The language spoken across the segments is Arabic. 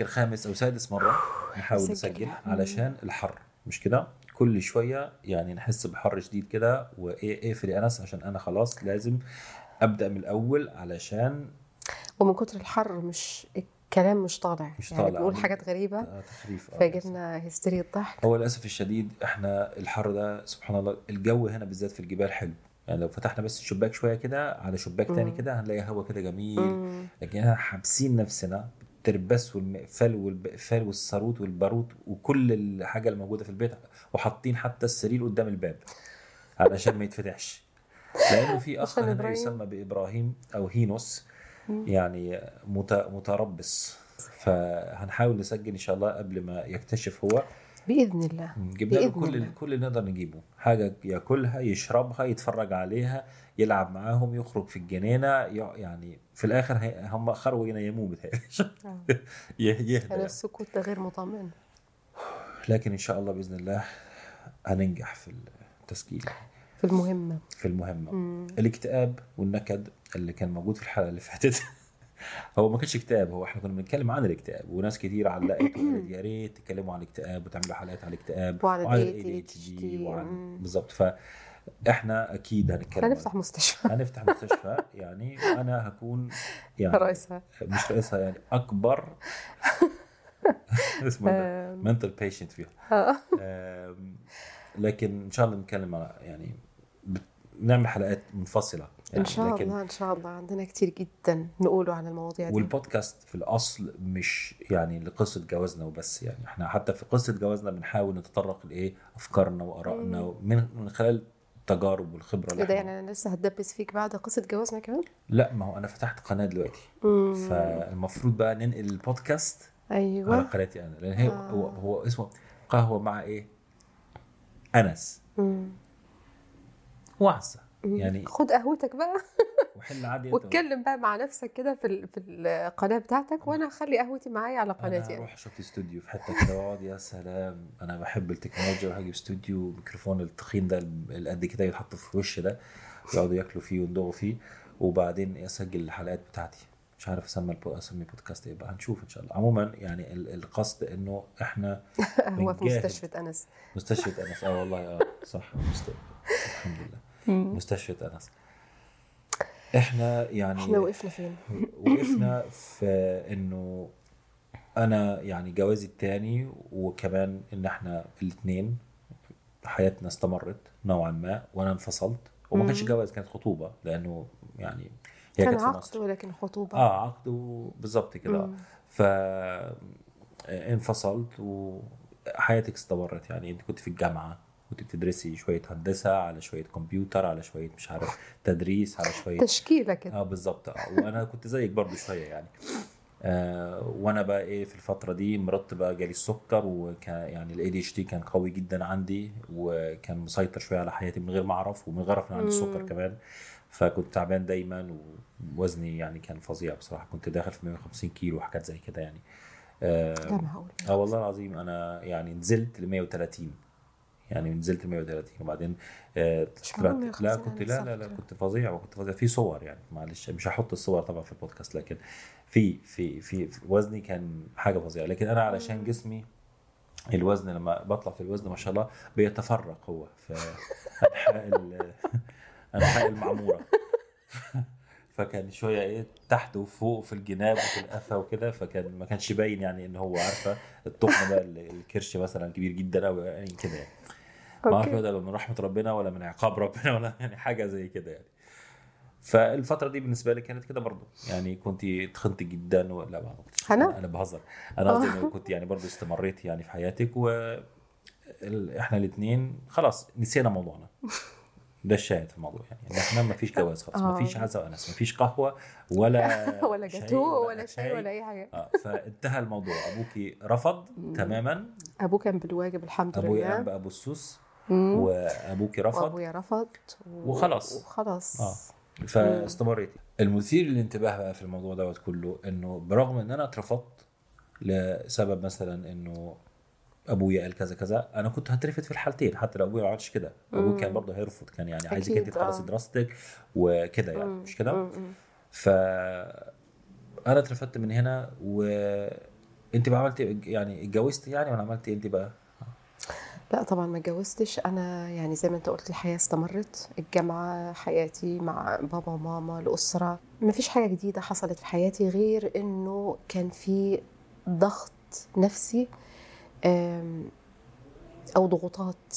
يمكن خامس أو سادس مرة نحاول نسجل. علشان الحر مش كده كل شوية يعني نحس بحر شديد كده وايه اقفل يا انس عشان أنا خلاص لازم أبدأ من الأول علشان ومن كتر الحر مش الكلام مش طالع مش يعني طالع. بنقول حاجات غريبة آه، تخريف آه، فجبنا هستيريا ضحك هو للأسف الشديد إحنا الحر ده سبحان الله الجو هنا بالذات في الجبال حلو يعني لو فتحنا بس الشباك شوية كده على شباك تاني مم. كده هنلاقي هوا كده جميل مم. لكن إحنا حابسين نفسنا بالترباس والمقفل والبقفال والصاروت والباروت وكل الحاجة اللي موجودة في البيت وحاطين حتى السرير قدام الباب علشان ما يتفتحش لأنه في أخ هنا. يسمى بإبراهيم أو هينوس. يعني مت- متربص فهنحاول نسجل إن شاء الله قبل ما يكتشف هو بإذن الله جبنا له كل الله. كل اللي نقدر نجيبه حاجة ياكلها يشربها يتفرج عليها يلعب معاهم يخرج في الجنينة يع- يعني في الآخر هم خرجوا ينيموه بتهيألي آه. يه- يهدى يعني. السكوت ده غير مطمئن لكن إن شاء الله بإذن الله هننجح في التسجيل في المهمة في المهمة مم. الاكتئاب والنكد اللي كان موجود في الحلقة اللي فاتت هو ما كانش اكتئاب هو إحنا كنا بنتكلم عن الاكتئاب وناس كتير علقت وقالت يا ريت تتكلموا عن الاكتئاب وتعملوا حلقات على الاكتئاب وعن وعن ال ال ADHD ADHD وعن. بالظبط فاحنا أكيد هنتكلم هنفتح مستشفى هنفتح مستشفى يعني وأنا هكون يعني رئيسها مش رئيسها يعني أكبر اسمه ده. منتل بيشنت فيها آه. لكن إن شاء الله نتكلم يعني نعمل حلقات منفصلة يعني ان شاء الله إن شاء الله عندنا كتير جدا نقوله عن المواضيع دي والبودكاست في الأصل مش يعني لقصة جوازنا وبس يعني إحنا حتى في قصة جوازنا بنحاول نتطرق لإيه أفكارنا وآرائنا من من خلال التجارب والخبرة اللي إيه ده يعني أنا لسه هتدبس فيك بعد قصة جوازنا كمان لا ما هو أنا فتحت قناة دلوقتي مم. فالمفروض بقى ننقل البودكاست على أيوه قناتي أنا لأن هي آه. هو هو اسمه قهوة مع إيه؟ أنس. وعسه. يعني خد قهوتك بقى. وحل عادي واتكلم بقى مع نفسك كده في في القناة بتاعتك وأنا هخلي قهوتي معايا على أنا قناتي يعني. أروح أشوف استوديو في حتة كده وأقعد يا سلام أنا بحب التكنولوجيا وهجيب استوديو ميكروفون التخين ده اللي قد كده يتحط في وش ده يقعدوا ياكلوا فيه ويندغوا فيه وبعدين أسجل الحلقات بتاعتي. مش عارف أسمي البو... أسمي بودكاست إيه بقى هنشوف إن شاء الله. عموما يعني ال- القصد إنه إحنا هو في. مستشفى أنس. مستشفى أنس. آه والله آه صح. الحمد لله. مستشفى أنس. إحنا يعني إحنا وقفنا فين؟ وقفنا في إنه أنا يعني جوازي الثاني وكمان إن إحنا الاثنين حياتنا استمرت نوعا ما وأنا انفصلت. وما كانش. جواز كانت خطوبة لأنه يعني هي كان كانت في عقد مصر. ولكن خطوبة؟ آه عقد بالظبط كده. ف انفصلت وحياتك استمرت يعني أنت كنت في الجامعة. كنت بتدرسي شوية هندسة على شوية كمبيوتر على شوية مش عارف تدريس على شوية تشكيلة كده. آه بالظبط. آه وأنا كنت زيك برضو شوية يعني. آه وأنا بقى إيه في الفترة دي مرضت بقى جالي السكر وكان يعني ال ADHD كان قوي جدا عندي وكان مسيطر شوية على حياتي من غير ما أعرف ومن غير ان عندي السكر. كمان. فكنت تعبان دايما ووزني يعني كان فظيع بصراحة. كنت داخل في 150 كيلو وحاجات زي كده يعني. آه, آه والله العظيم أنا يعني نزلت ل 130 يعني نزلت ل 130 وبعدين آه طلعت لا 150 كنت لا لا لا كنت فظيع وكنت فظيع. في صور يعني معلش مش هحط الصور طبعا في البودكاست لكن في في في, وزني كان حاجة فظيعة. لكن أنا علشان جسمي الوزن لما بطلع في الوزن ما شاء الله بيتفرق هو في أنحاء ال- أنحاء المعمورة. فكان شوية إيه تحت وفوق في الجناب وفي القفا وكده فكان ما كانش باين يعني إن هو عارفة التخن بقى ال- الكرش مثلا كبير جدا أو يعني كده يعني. ما اعرف ده من رحمة ربنا ولا من عقاب ربنا ولا يعني حاجة زي كده يعني. فالفترة دي بالنسبة لي كانت كده برضو. يعني كنت تخنت جدا ولا ما أنا؟ أنا بهزر. أنا قصدي آه. كنت يعني برضو استمريت يعني في حياتك و ال- إحنا الاثنين خلاص نسينا موضوعنا. ده الشاهد في الموضوع يعني. إن إحنا ما فيش جواز خلاص. ما آه. فيش عزا وأنس. ما فيش قهوة ولا ولا شاي جاتوه ولا شاي ولا أي حاجة. آه فانتهى الموضوع. أبوكي رفض تماما. أبوه كان بالواجب الحمد لله. بأبو السوس. مم. وأبوكي رفض. وأبويا رفض و... وخلاص. وخلاص. آه. فاستمريت. المثير للانتباه بقى في الموضوع دوت كله إنه برغم إن أنا اترفضت لسبب مثلا إنه أبويا قال كذا كذا أنا كنت هترفض في الحالتين حتى لو أبويا ما عملش كده. ابويا كان برضه هيرفض كان يعني عايزك أنت تخلصي آه. دراستك وكده يعني مم. مش كده. ف أنا اترفدت من هنا و انت بقى عملتي يعني اتجوزتي يعني ولا عملتي أنت بقى لا طبعا ما اتجوزتش. أنا يعني زي ما أنت قلت الحياة استمرت الجامعة حياتي مع بابا وماما الأسرة. ما فيش حاجة جديدة حصلت في حياتي غير إنه كان في ضغط نفسي أو ضغوطات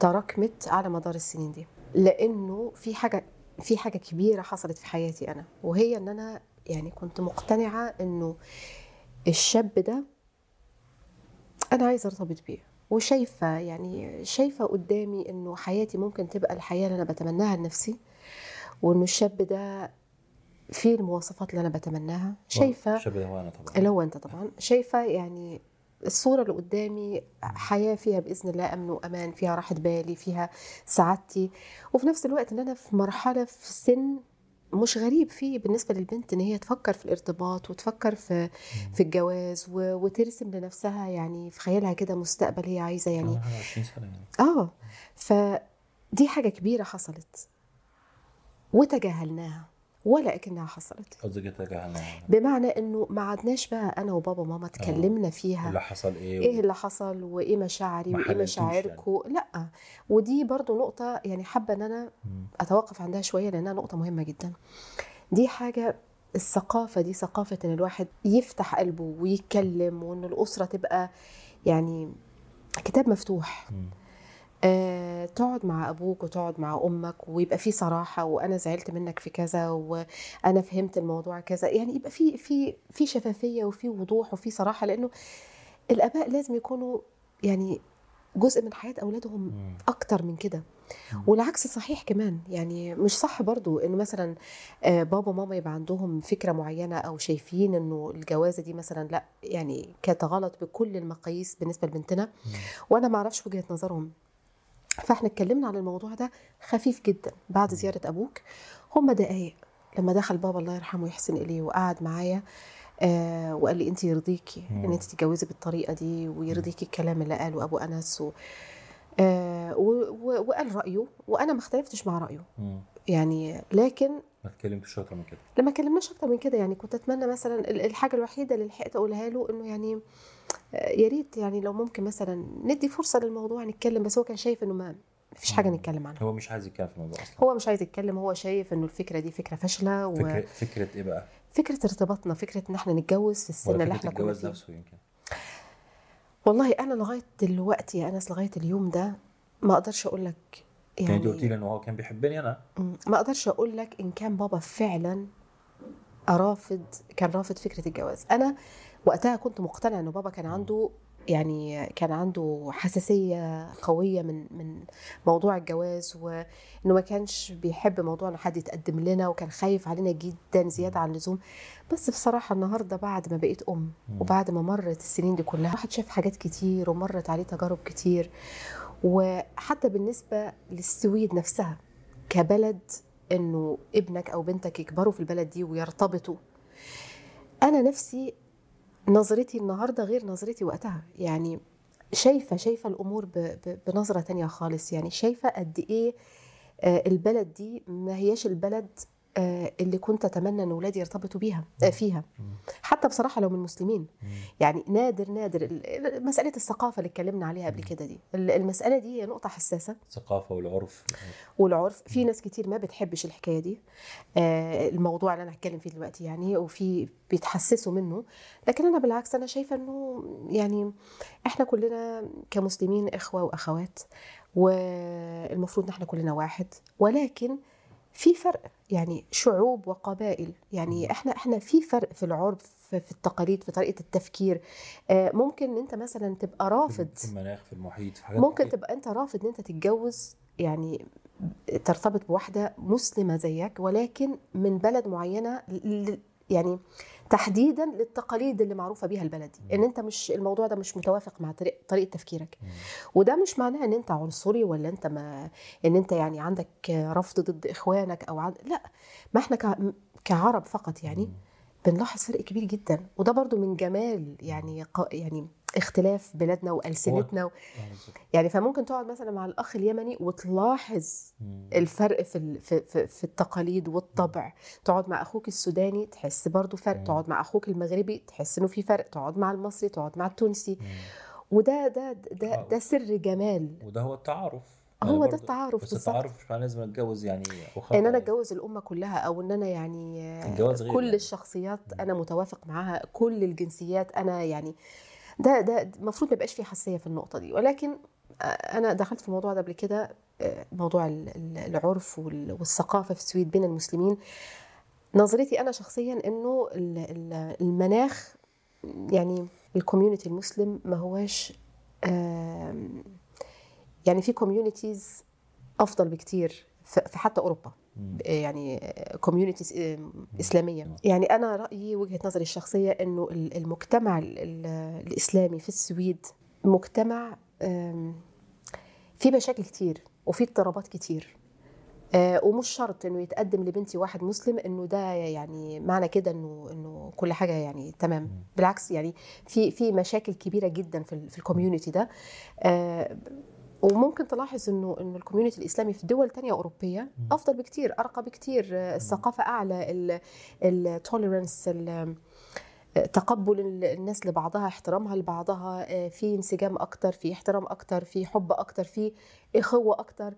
تراكمت على مدار السنين دي. لإنه في حاجة في حاجة كبيرة حصلت في حياتي أنا وهي إن أنا يعني كنت مقتنعة إنه الشاب ده أنا عايزة أرتبط بيه. وشايفة يعني شايفة قدامي إنه حياتي ممكن تبقى الحياة اللي أنا بتمناها لنفسي وإنه الشاب ده فيه المواصفات اللي أنا بتمناها. شايفة الشاب ده هو أنا طبعا. اللي هو أنت طبعا. شايفة يعني الصورة اللي قدامي حياة فيها بإذن الله أمن وأمان فيها راحة بالي فيها سعادتي وفي نفس الوقت إن أنا في مرحلة في سن مش غريب فيه بالنسبة للبنت إن هي تفكر في الارتباط وتفكر في في الجواز وترسم لنفسها يعني في خيالها كده مستقبل هي عايزة يعني. أنا 20 سنة يعني. آه. فدي حاجة كبيرة حصلت وتجاهلناها. ولا أكنها حصلت. قصدك بمعنى إنه ما عدناش بقى أنا وبابا وماما اتكلمنا فيها. اللي حصل إيه؟ إيه اللي حصل وإيه مشاعري وإيه مشاعركم لأ. ودي برضو نقطة يعني حابة إن أنا. أتوقف عندها شوية لأنها نقطة مهمة جدا. دي حاجة الثقافة دي ثقافة إن الواحد يفتح قلبه ويتكلم وإن الأسرة تبقى يعني كتاب مفتوح. مم. آه، تقعد مع أبوك وتقعد مع أمك ويبقى في صراحة وأنا زعلت منك في كذا وأنا فهمت الموضوع كذا يعني يبقى في في في شفافية وفي وضوح وفي صراحة لأنه الآباء لازم يكونوا يعني جزء من حياة أولادهم. أكتر من كده. والعكس صحيح كمان يعني مش صح برضو إنه مثلا آه، بابا وماما يبقى عندهم فكرة معينة أو شايفين إنه الجوازة دي مثلا لأ يعني كانت غلط بكل المقاييس بالنسبة لبنتنا. وأنا ما أعرفش وجهة نظرهم فاحنا اتكلمنا عن الموضوع ده خفيف جدا بعد زيارة أبوك. هم دقايق لما دخل بابا الله يرحمه ويحسن إليه وقعد معايا آه وقال لي انت يرضيكي إن. انت تتجوزي بالطريقة دي ويرضيكي الكلام اللي قاله أبو أنس و آه وقال رأيه وأنا ما اختلفتش مع رأيه. مم. يعني لكن ما اتكلمتش أكتر من كده. لما كلمناش أكتر من كده يعني كنت أتمنى مثلا ال- الحاجة الوحيدة اللي لحقت أقولها له إنه يعني آه، يا ريت يعني لو ممكن مثلا ندي فرصة للموضوع نتكلم بس هو كان شايف إنه ما فيش حاجة. نتكلم عنها. هو مش عايز يتكلم في الموضوع أصلا. هو مش عايز يتكلم هو شايف إنه الفكرة دي فكرة فاشلة فكرة وفكره فكرة إيه بقى؟ ارتباطنا فكرة إن إحنا نتجوز في السن اللي فكرة إحنا كنا فيه. نفسه يمكن. والله أنا لغاية دلوقتي يا أنس لغاية اليوم ده ما أقدرش أقول لك يعني أنت قلتي لي يعني إنه هو كان بيحبني أنا. ما أقدرش أقول لك إن كان بابا فعلا رافض كان رافض فكرة الجواز. أنا وقتها كنت مقتنعه إنه بابا كان عنده يعني كان عنده حساسية قوية من من موضوع الجواز وإنه ما كانش بيحب موضوع ان حد يتقدم لنا وكان خايف علينا جدا زيادة عن اللزوم. بس بصراحة النهارده بعد ما بقيت أم مم. وبعد ما مرت السنين دي كلها الواحد شاف حاجات كتير ومرت عليه تجارب كتير. وحتى بالنسبة للسويد نفسها كبلد إنه ابنك أو بنتك يكبروا في البلد دي ويرتبطوا. أنا نفسي نظرتي النهارده غير نظرتي وقتها. يعني شايفة شايفة الأمور بنظرة تانية خالص. يعني شايفة قد إيه آه، البلد دي ما هياش البلد اللي كنت أتمنى إن اولادي يرتبطوا بيها آه، فيها. حتى بصراحة لو من مسلمين. يعني نادر نادر ال- مسألة الثقافة اللي اتكلمنا عليها قبل كده دي. ال- المسألة دي هي نقطة حساسة. الثقافة والعرف. والعرف. في ناس كتير ما بتحبش الحكاية دي. آه، الموضوع اللي أنا هتكلم فيه دلوقتي يعني وفي بيتحسسوا منه. لكن أنا بالعكس أنا شايفة إنه يعني إحنا كلنا كمسلمين إخوة وأخوات والمفروض إن إحنا كلنا واحد. ولكن في فرق يعني شعوب وقبائل يعني إحنا إحنا في فرق في العرف في التقاليد في طريقة التفكير آه، ممكن إن أنت مثلا تبقى رافض في المناخ في المحيط في ممكن. تبقى أنت رافض إن أنت تتجوز يعني ترتبط بواحدة مسلمة زيك ولكن من بلد معينة يعني تحديدا للتقاليد اللي معروفة بيها البلد إن أنت مش الموضوع ده مش متوافق مع طريق طريقة تفكيرك. وده مش معناه إن أنت عنصري ولا أنت ما إن أنت يعني عندك رفض ضد إخوانك أو عد... لا ما إحنا ك... كعرب فقط يعني. بنلاحظ فرق كبير جدا وده برضو من جمال يعني. يعني اختلاف بلادنا وألسنتنا و... آه،. يعني فممكن تقعد مثلا مع الأخ اليمني وتلاحظ مم. الفرق في ال- في في, في التقاليد والطبع تقعد مع أخوك السوداني تحس برضو فرق مم. تقعد مع أخوك المغربي تحس إنه في فرق تقعد مع المصري تقعد مع التونسي مم. وده ده ده آه. ده سر جمال وده هو التعارف هو ده التعارف بس التعارف مش معناه لازم أتجوز يعني وخلاص إن أنا يعني. أتجوز الأمة كلها أو إن أنا يعني الجواز غير كل يعني. الشخصيات أنا متوافق معاها كل الجنسيات أنا يعني ده ده المفروض ما يبقاش فيه حساسية في النقطة دي ولكن أنا دخلت في الموضوع ده قبل كده آه، موضوع ال- ال- العرف وال- والثقافة في السويد بين المسلمين نظرتي أنا شخصيا إنه ال- ال- المناخ يعني الكوميونتي المسلم ما هواش يعني في communities أفضل بكتير في في حتى أوروبا. مم. يعني communities إسلامية. يعني أنا رأيي وجهة نظري الشخصية إنه ال- المجتمع ال- ال- الإسلامي في السويد مجتمع فيه مشاكل كتير وفيه اضطرابات كتير. آه، ومش شرط إنه يتقدم لبنتي واحد مسلم إنه ده يعني معنى كده إنه إنه كل حاجة يعني تمام. بالعكس يعني في في مشاكل كبيرة جدا في ال- في ال community ده. آه، وممكن تلاحظ إنه إنه ال community الإسلامي في دول تانية أوروبية أفضل بكتير أرقى بكتير. آه، الثقافة أعلى ال tolerance تقبل ال- الناس لبعضها احترامها لبعضها. آه، في انسجام أكتر في احترام أكتر في حب أكتر في إخوة أكتر.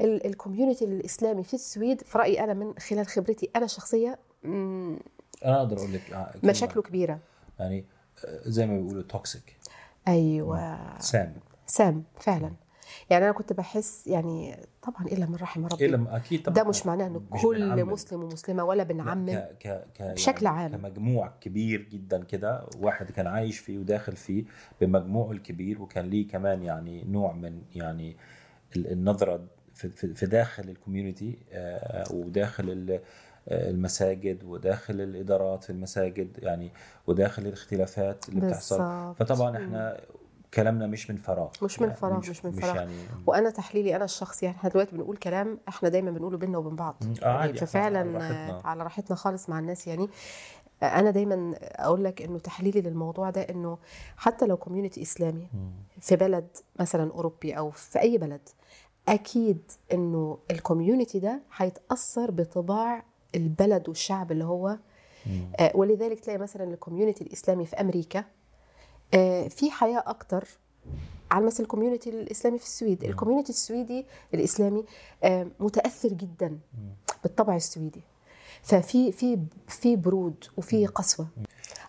ال- ال community الإسلامي في السويد في رأيي أنا من خلال خبرتي أنا الشخصيه مم، أنا أقدر أقول لك آه،. مشاكله كبيرة. يعني زي ما بيقولوا toxic أيوه. سام. سام فعلا. يعني أنا كنت بحس يعني طبعا إلا من رحم ربي إلا أكيد طبعا ده مش معناه إنه كل. مسلم ومسلمة ولا لا، بنعمم ك ك ك بشكل يعني عام. كمجموع كبير جدا كده واحد كان عايش فيه وداخل فيه بمجموعه الكبير وكان ليه كمان يعني نوع من يعني ال- النظرة في, داخل ال community آه، وداخل ال- المساجد وداخل الإدارات في المساجد يعني وداخل الاختلافات اللي بتحصل. فطبعا إحنا كلامنا مش من فراغ مش من يعني فراغ، مش من فراغ. يعني وأنا تحليلي أنا الشخصي يعني إحنا دلوقتي بنقول كلام إحنا دايما بنقوله بينا وبين بعض. آه، يعني ففعلا على راحتنا. على راحتنا خالص مع الناس يعني أنا دايما أقول لك إنه تحليلي للموضوع ده إنه حتى لو كوميونتي إسلامي. في بلد مثلا أوروبي أو في أي بلد أكيد إنه ال community ده هيتأثر بطباع البلد والشعب اللي هو. آه، ولذلك تلاقي مثلا ال community الإسلامي في أمريكا في حياة أكتر على مثل ال community الإسلامي في السويد. ال community السويدي الإسلامي آه، متأثر جدا بالطبع السويدي. ففي في في برود وفي قسوة.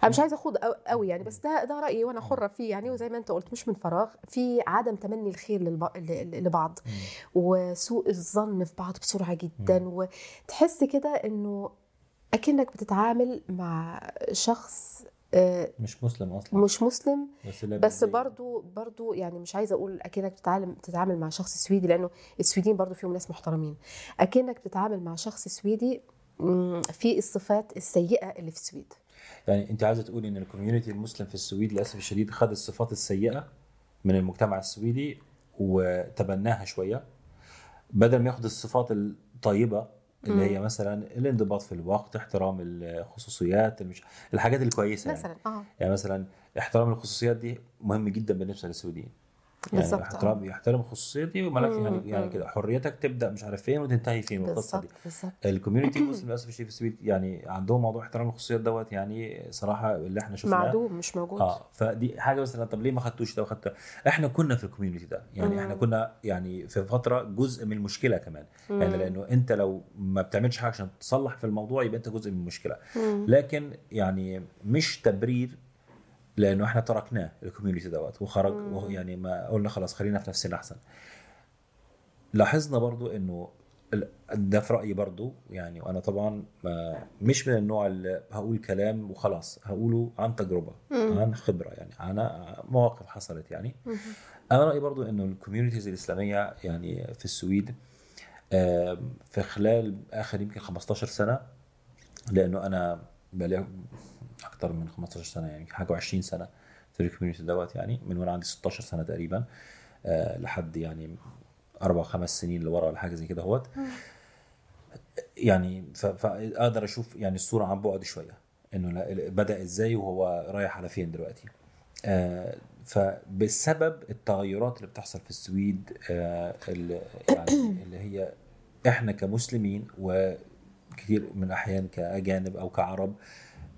أنا مش عايزة أخوض قوي يعني بس ده ده رأيي وأنا حره فيه يعني وزي ما أنت قلت مش من فراغ. في عدم تمني الخير لبعض. وسوء الظن في بعض بسرعة جدا. وتحس كده إنه أكنك بتتعامل مع شخص آه، مش مسلم أصلا. مش مسلم. بس بس برضو برضو يعني مش عايزة أقول أكنك بتتعامل تتعامل مع شخص سويدي لأنه السويديين برضو فيهم ناس محترمين. أكنك بتتعامل مع شخص سويدي في الصفات السيئة اللي في السويد. يعني أنت عايزة تقولي إن ال community المسلم في السويد للأسف الشديد خد الصفات السيئة من المجتمع السويدي وتبناها شوية. بدل ما ياخد الصفات الطيبة اللي هي مثلا الانضباط في الوقت احترام الخصوصيات المش... الحاجات الكويسة يعني. مثلا آه. يعني مثلا احترام الخصوصيات دي مهم جدا بالنسبة للسويديين يعني بالظبط، احترام يحترم الخصوصيه دي ومالك يعني يعني. كده حريتك تبدأ مش عارف فين وتنتهي فين بالظبط دي بالظبط ال community المسلم للأسف الشديد في السويد يعني عندهم موضوع احترام الخصوصيات دوت يعني صراحة اللي إحنا شفناه معدوم مش موجود آه فدي حاجة مثلا طب ليه ما خدتوش ده وخدت إحنا كنا في ال community ده يعني مم. إحنا كنا يعني في فترة جزء من المشكلة كمان يعني. لأنه انت لو ما بتعملش حاجة عشان تصلح في الموضوع يبقى انت جزء من المشكلة مم. لكن يعني مش تبرير لأنه إحنا تركناه ال community دوت وخرج يعني ما قلنا خلاص خلينا في نفسنا احسن لاحظنا برضو إنه ده في رأيي برضو يعني وأنا طبعا ما مش من النوع اللي هقول كلام وخلاص هقوله عن تجربة مم. عن خبرة يعني عن مواقف حصلت يعني مم. أنا رأيي برضو إنه ال communities الإسلامية يعني في السويد في خلال آخر يمكن 15 سنة لأنه أنا أكثر من 15 سنة يعني حاجة و20 سنة في ال community دوت يعني من وأنا عندي 16 سنة تقريبا آه، لحد يعني أربع خمس سنين لورا ولا حاجة زي كده اهوت يعني فاقدر أشوف يعني الصورة عن بعد شوية إنه بدأ إزاي وهو رايح على فين دلوقتي. آه، فبسبب التغيرات اللي بتحصل في السويد آه، اللي يعني اللي هي إحنا كمسلمين وكثير من الأحيان كأجانب أو كعرب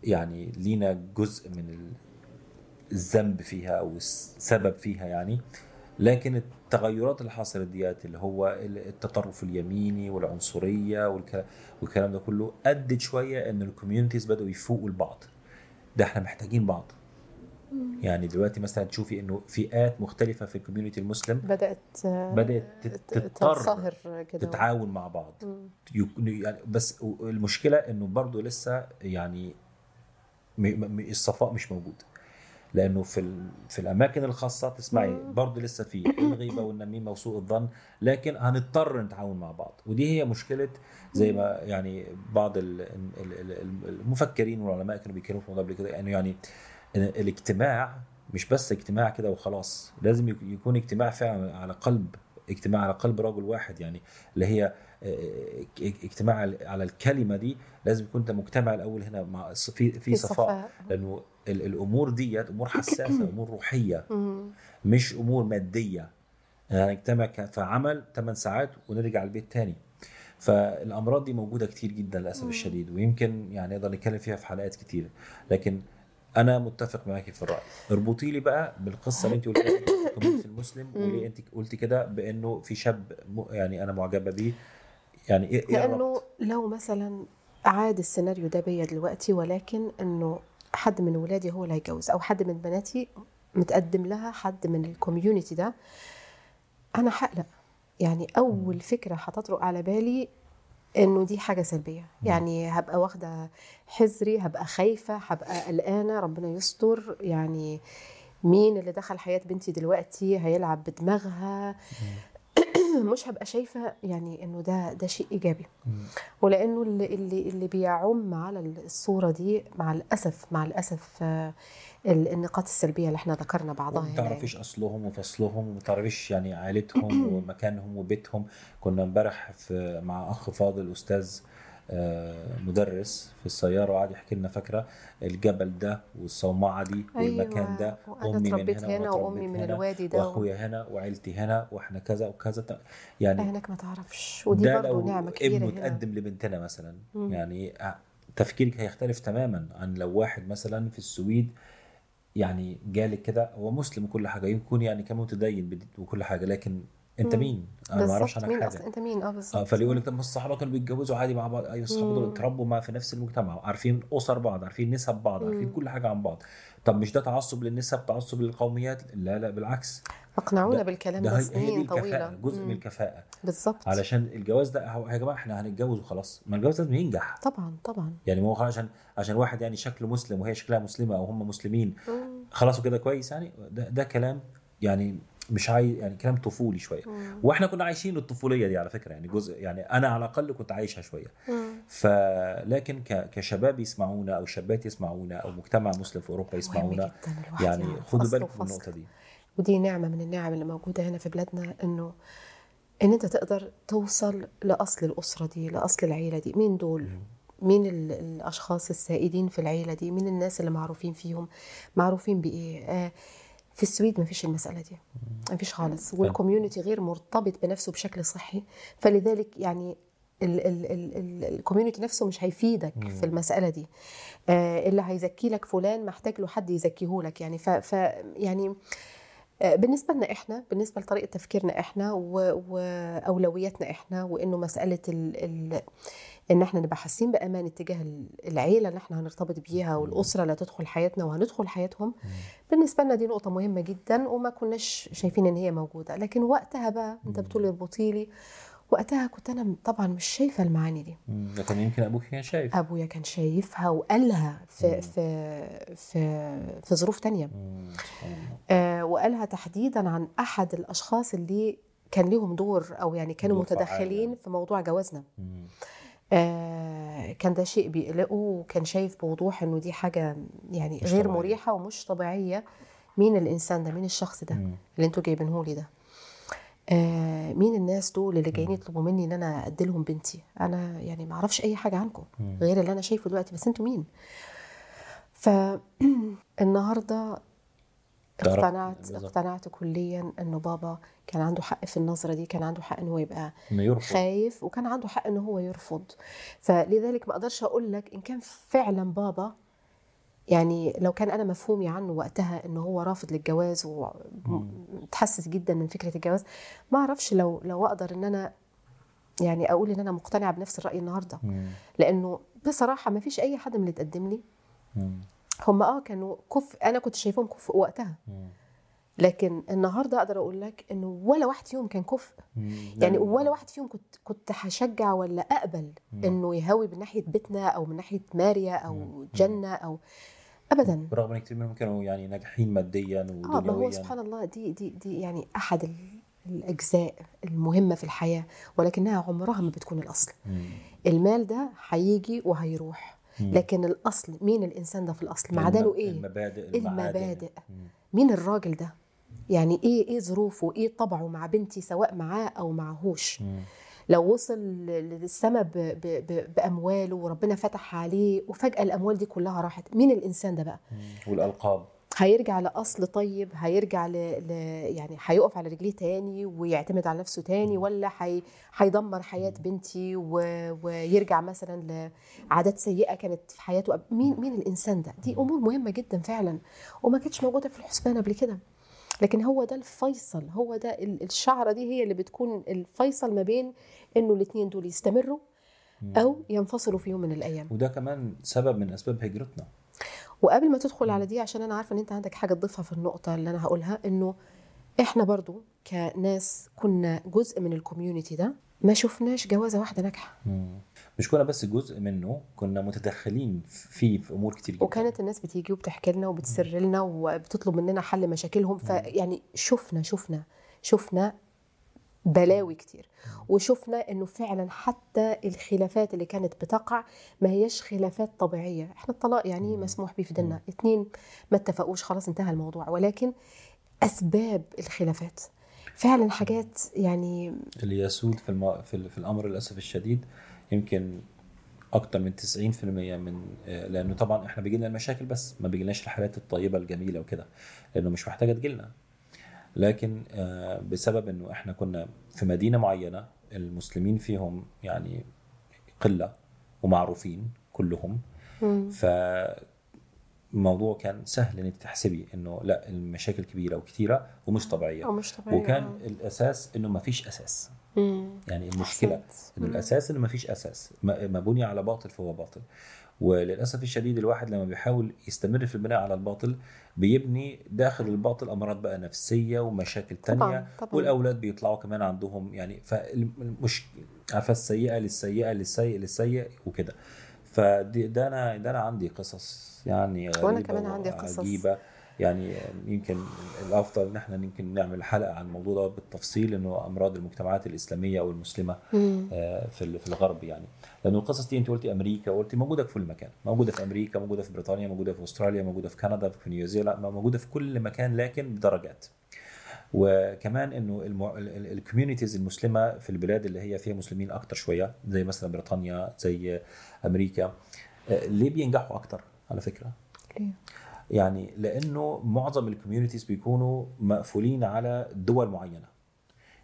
يعني لينا جزء من ال- الذنب فيها أو السبب فيها يعني. لكن التغيرات اللي حصلت ديات اللي هو التطرف اليميني والعنصرية والك- والكلام ده كله أدت شوية إن ال communities بدأوا يفوقوا لبعض ده إحنا محتاجين بعض. يعني دلوقتي مثلا تشوفي إنه فئات مختلفة في ال community المسلم بدأت بدأت تضطر تتعاون مع بعض. يعني بس المشكلة إنه برضه لسه يعني الصفاء مش موجود. لأنه في في الأماكن الخاصة تسمعي. برضه لسه في الغيبه والنميمة وسوء الظن لكن هنضطر نتعاون مع بعض. ودي هي مشكلة زي ما يعني بعض ال- ال- ال- المفكرين والعلماء كانوا بيتكلموا في الموضوع قبل كده انه يعني إن الاجتماع مش بس اجتماع كده وخلاص لازم يك- يكون اجتماع فعلا على قلب اجتماع على قلب رجل واحد يعني اللي هي اجتماع على الكلمة دي لازم يكون انت مجتمع الأول هنا مع في في صفاء لأنه ال- الأمور ديت امور حساسه امور روحيه. مش امور ماديه يعني نجتمع ك- في عمل 8 ساعات ونرجع البيت تاني فالامراض دي موجوده كتير جدا للاسف. الشديد ويمكن يعني نقدر نتكلم فيها في حلقات كتير لكن أنا متفق معاكي في الراي اربطي لي بقى بالقصة اللي انت قلتيها المسلم. وليه انت قلتي كده بانه في شاب يعني أنا معجبه بيه يعني إيه إيه لأنه؟ لو مثلا عاد السيناريو ده بيا دلوقتي ولكن إنه حد من ولادي هو اللي هيتجوز أو حد من بناتي متقدم لها حد من الكوميونتي ده أنا هقلق. يعني أول فكرة هتطرق على بالي إنه دي حاجة سلبية. يعني هبقى واخدة حذري هبقى خايفة هبقى قلقانة ربنا يستر. يعني مين اللي دخل حياة بنتي دلوقتي؟ هيلعب بدماغها. مش هبقى شايفة يعني إنه ده ده شيء إيجابي. ولأنه اللي اللي اللي بيعم على الصورة دي مع الأسف مع الأسف آه، ال- النقاط السلبية اللي إحنا ذكرنا بعضها ما هنا تعرفيش أصلهم وفصلهم وما تعرفيش يعني عائلتهم ومكانهم وبيتهم. كنا امبارح في مع أخ فاضل أستاذ مدرس في السيارة وقعد يحكي لنا فاكرة الجبل ده والصومعة دي والمكان ده وأنا أمي من هنا هنا وأمي من الوادي ده وأخويا هنا وعيلتي هنا وإحنا كذا وكذا. يعني هناك ما تعرفش. ودي ده برضه نعمة كبيرة ابنه تقدم لبنتنا مثلا مم. يعني آه، تفكيرك هيختلف تماما عن لو واحد مثلا في السويد يعني جالك كده هو مسلم وكل حاجة يكون يعني كان متدين وكل حاجة لكن أنت. مين؟ أنا ما أعرفش عنك مين حاجة أنت مين آه بالظبط آه فاللي يقول لك طب ما الصحابه كانوا بيتجوزوا عادي مع بعض أيوه الصحابه دول. اتربوا مع في نفس المجتمع عارفين أسر بعض عارفين نسب بعض عارفين. كل حاجة عن بعض طب مش ده تعصب للنسب تعصب للقوميات لا لا بالعكس اقنعونا بالكلام ده سنين طويلة جزء مم. من الكفاءة بالظبط علشان الجواز ده هو يا جماعة إحنا هنتجوز وخلاص ما الجواز لازم ينجح طبعا طبعا يعني مو عشان عشان واحد يعني شكله مسلم وهي شكلها مسلمة أو هم مسلمين. خلاص وكده كويس يعني ده, ده كلام يعني مش عايز يعني كلام طفولي شوية. مم. وإحنا كنا عايشين الطفولية دي على فكرة يعني جزء يعني أنا على الأقل كنت عايشها شوية. مم. فلكن ك- كشباب يسمعونا أو شابات يسمعونا أو مجتمع مسلم في أوروبا يسمعونا يعني يعرف خدوا بالكم من. النقطة دي. ودي نعمة من النعم اللي موجودة هنا في بلادنا إنه إن أنت تقدر توصل لأصل الأسرة دي لأصل العيلة دي. مين دول؟ مين ال- الأشخاص السائدين في العيلة دي؟ مين الناس اللي معروفين فيهم؟ معروفين بإيه؟ آه في السويد ما فيش المسألة دي. ما فيش خالص. وال community غير مرتبط بنفسه بشكل صحي. فلذلك يعني ال community نفسه مش هيفيدك مم. في المسألة دي. آه اللي هيزكي لك فلان محتاج له حد يزكيه لك. يعني ف, ف يعني آه، بالنسبة لنا إحنا بالنسبة لطريقة تفكيرنا إحنا و- واولوياتنا إحنا وإنه مسألة ال ال إن إحنا نبقى حاسين بأمان اتجاه ال- العيلة اللي إحنا هنرتبط بيها والأسرة اللي هتدخل حياتنا وهندخل حياتهم بالنسبة لنا دي نقطة مهمة جدا وما كناش شايفين إن هي موجودة لكن وقتها بقى أنت بتقول اربطي لي وقتها كنت أنا طبعا مش شايفة المعاني دي. لكن يمكن أبوك كان شايف أبويا كان شايفها وقالها مم. في في في في ظروف تانية مم. آه، وقالها تحديدا عن أحد الأشخاص اللي كان لهم دور أو يعني كانوا متدخلين. في موضوع جوازنا مم. آه، كان ده شيء بيقلقه وكان شايف بوضوح إنه دي حاجة يعني غير طبيعية. مريحة ومش طبيعية. مين الإنسان ده؟ مين الشخص ده مم. اللي أنتوا جايبينه لي ده؟ آه، مين الناس دول اللي جايين يطلبوا مني إن أنا أدي لهم بنتي؟ أنا يعني ما أعرفش أي حاجة عنكم. غير اللي أنا شايفه دلوقتي. بس أنتوا مين؟ فالنهارده اقتنعت. اقتنعت كليا إنه بابا كان عنده حق في النظرة دي كان عنده حق إنه هو يبقى يرفض خايف وكان عنده حق إنه هو يرفض فلذلك ما أقدرش أقول لك إن كان فعلا بابا يعني لو كان أنا مفهومي عنه وقتها إنه هو رافض للجواز ومتحسس جدا من فكرة الجواز ما أعرفش لو لو أقدر إن أنا يعني أقول إن أنا مقتنعة بنفس الرأي النهارده. لأنه بصراحة ما فيش أي حد من اللي تقدم لي. هم آه كانوا كفء أنا كنت شايفهم كفء وقتها مم. لكن النهارده أقدر أقول لك إنه ولا واحد فيهم كان كفء. يعني ولا واحد فيهم كنت كنت هشجع ولا أقبل مم. إنه يهوي من ناحية بيتنا أو من ناحية ماريا أو مم. جنة أو ابدا برغم إن كثير منهم كانوا يعني ناجحين ماديا آه ما هو ودنيويا سبحان الله دي دي دي يعني أحد ال- الأجزاء المهمة في الحياة ولكنها عمرها ما بتكون الأصل مم. المال ده هيجي وهيروح. لكن الأصل مين الإنسان ده في الأصل؟ معدنه إيه؟ المبادئ. المبادئ. مين الراجل ده؟ يعني إيه إيه ظروفه؟ إيه طبعه مع بنتي سواء معاه أو معهوش. لو وصل للسما ب- ب- ب- بأمواله وربنا فتح عليه وفجأة الأموال دي كلها راحت مين الإنسان ده بقى. والألقاب. هيرجع لأصل طيب هيرجع ل... ل... يعني هيقف على رجليه تاني ويعتمد على نفسه تاني ولا هي... هيدمر حياة بنتي و... ويرجع مثلا لعادات سيئة كانت في حياته. مين مين الإنسان ده؟ دي أمور مهمة جدا فعلا وما كانتش موجودة في الحسبان قبل كده. لكن هو ده الفيصل هو ده ال- الشعرة دي هي اللي بتكون الفيصل ما بين إنه الاثنين دول يستمروا. أو ينفصلوا في يوم من الأيام. وده كمان سبب من أسباب هجرتنا. وقبل ما تدخل على دي عشان أنا عارفة إن أنت عندك حاجة تضيفها في النقطة اللي أنا هقولها إنه إحنا برضو كناس كنا جزء من الكوميونتي ده ما شفناش جوازة واحدة ناجحة. مش كنا بس جزء منه كنا متدخلين فيه في أمور كتير جدا. وكانت الناس بتيجي وبتحكي لنا وبتسر لنا وبتطلب مننا حل مشاكلهم فيعني شفنا شفنا شفنا بلاوي كتير. وشفنا إنه فعلا حتى الخلافات اللي كانت بتقع ما هيش خلافات طبيعية. إحنا الطلاق يعني مسموح به في ديننا. اتنين ما اتفقوش خلاص انتهى الموضوع. ولكن أسباب الخلافات. فعلا حاجات يعني اللي يسود في, الم... في, ال... في الأمر للأسف الشديد يمكن أكتر من 90% من لأنه طبعا إحنا بيجي لنا المشاكل بس ما بيجيلناش الحالات الطيبة الجميلة وكده لأنه مش محتاجة تجيلنا. لكن آه، بسبب إنه إحنا كنا في مدينة معينة المسلمين فيهم يعني قلة ومعروفين كلهم مم. فالموضوع كان سهل إنك تحسبي إنه لأ المشاكل كبيرة وكثيره ومش طبيعية أو مش طبيعي وكان آه. الأساس إنه ما فيش أساس مم. يعني المشكلة. انه. الأساس إنه ما فيش أساس ما ما بني على باطل فهو باطل وللأسف الشديد الواحد لما بيحاول يستمر في البناء على الباطل بيبني داخل الباطل أمراض بقى نفسية ومشاكل تانية طبعا طبعا والأولاد بيطلعوا كمان عندهم يعني فالمش عارفه السيئه للسيئة للسيء للسيء وكده فدي ده أنا ده أنا عندي قصص يعني غريبة كمان عندي قصص. وعجيبة. يعني يمكن الأفضل ان إحنا يمكن نعمل حلقة عن الموضوع ده بالتفصيل إنه أمراض المجتمعات الإسلامية أو المسلمة. آه، في في الغرب يعني لأنه القصص دي أنت قلتي أمريكا وقلتي موجودة في كل مكان موجودة في أمريكا موجودة في بريطانيا موجودة في أستراليا موجودة في كندا في نيوزيلندا موجودة في كل مكان لكن بدرجات وكمان إنه ال communities المسلمة في البلاد اللي هي فيها مسلمين أكتر شوية زي مثلا بريطانيا زي أمريكا آه، ليه بينجحوا أكتر على فكرة ليه؟ يعني لأنه معظم ال communities بيكونوا مقفولين على دول معينة.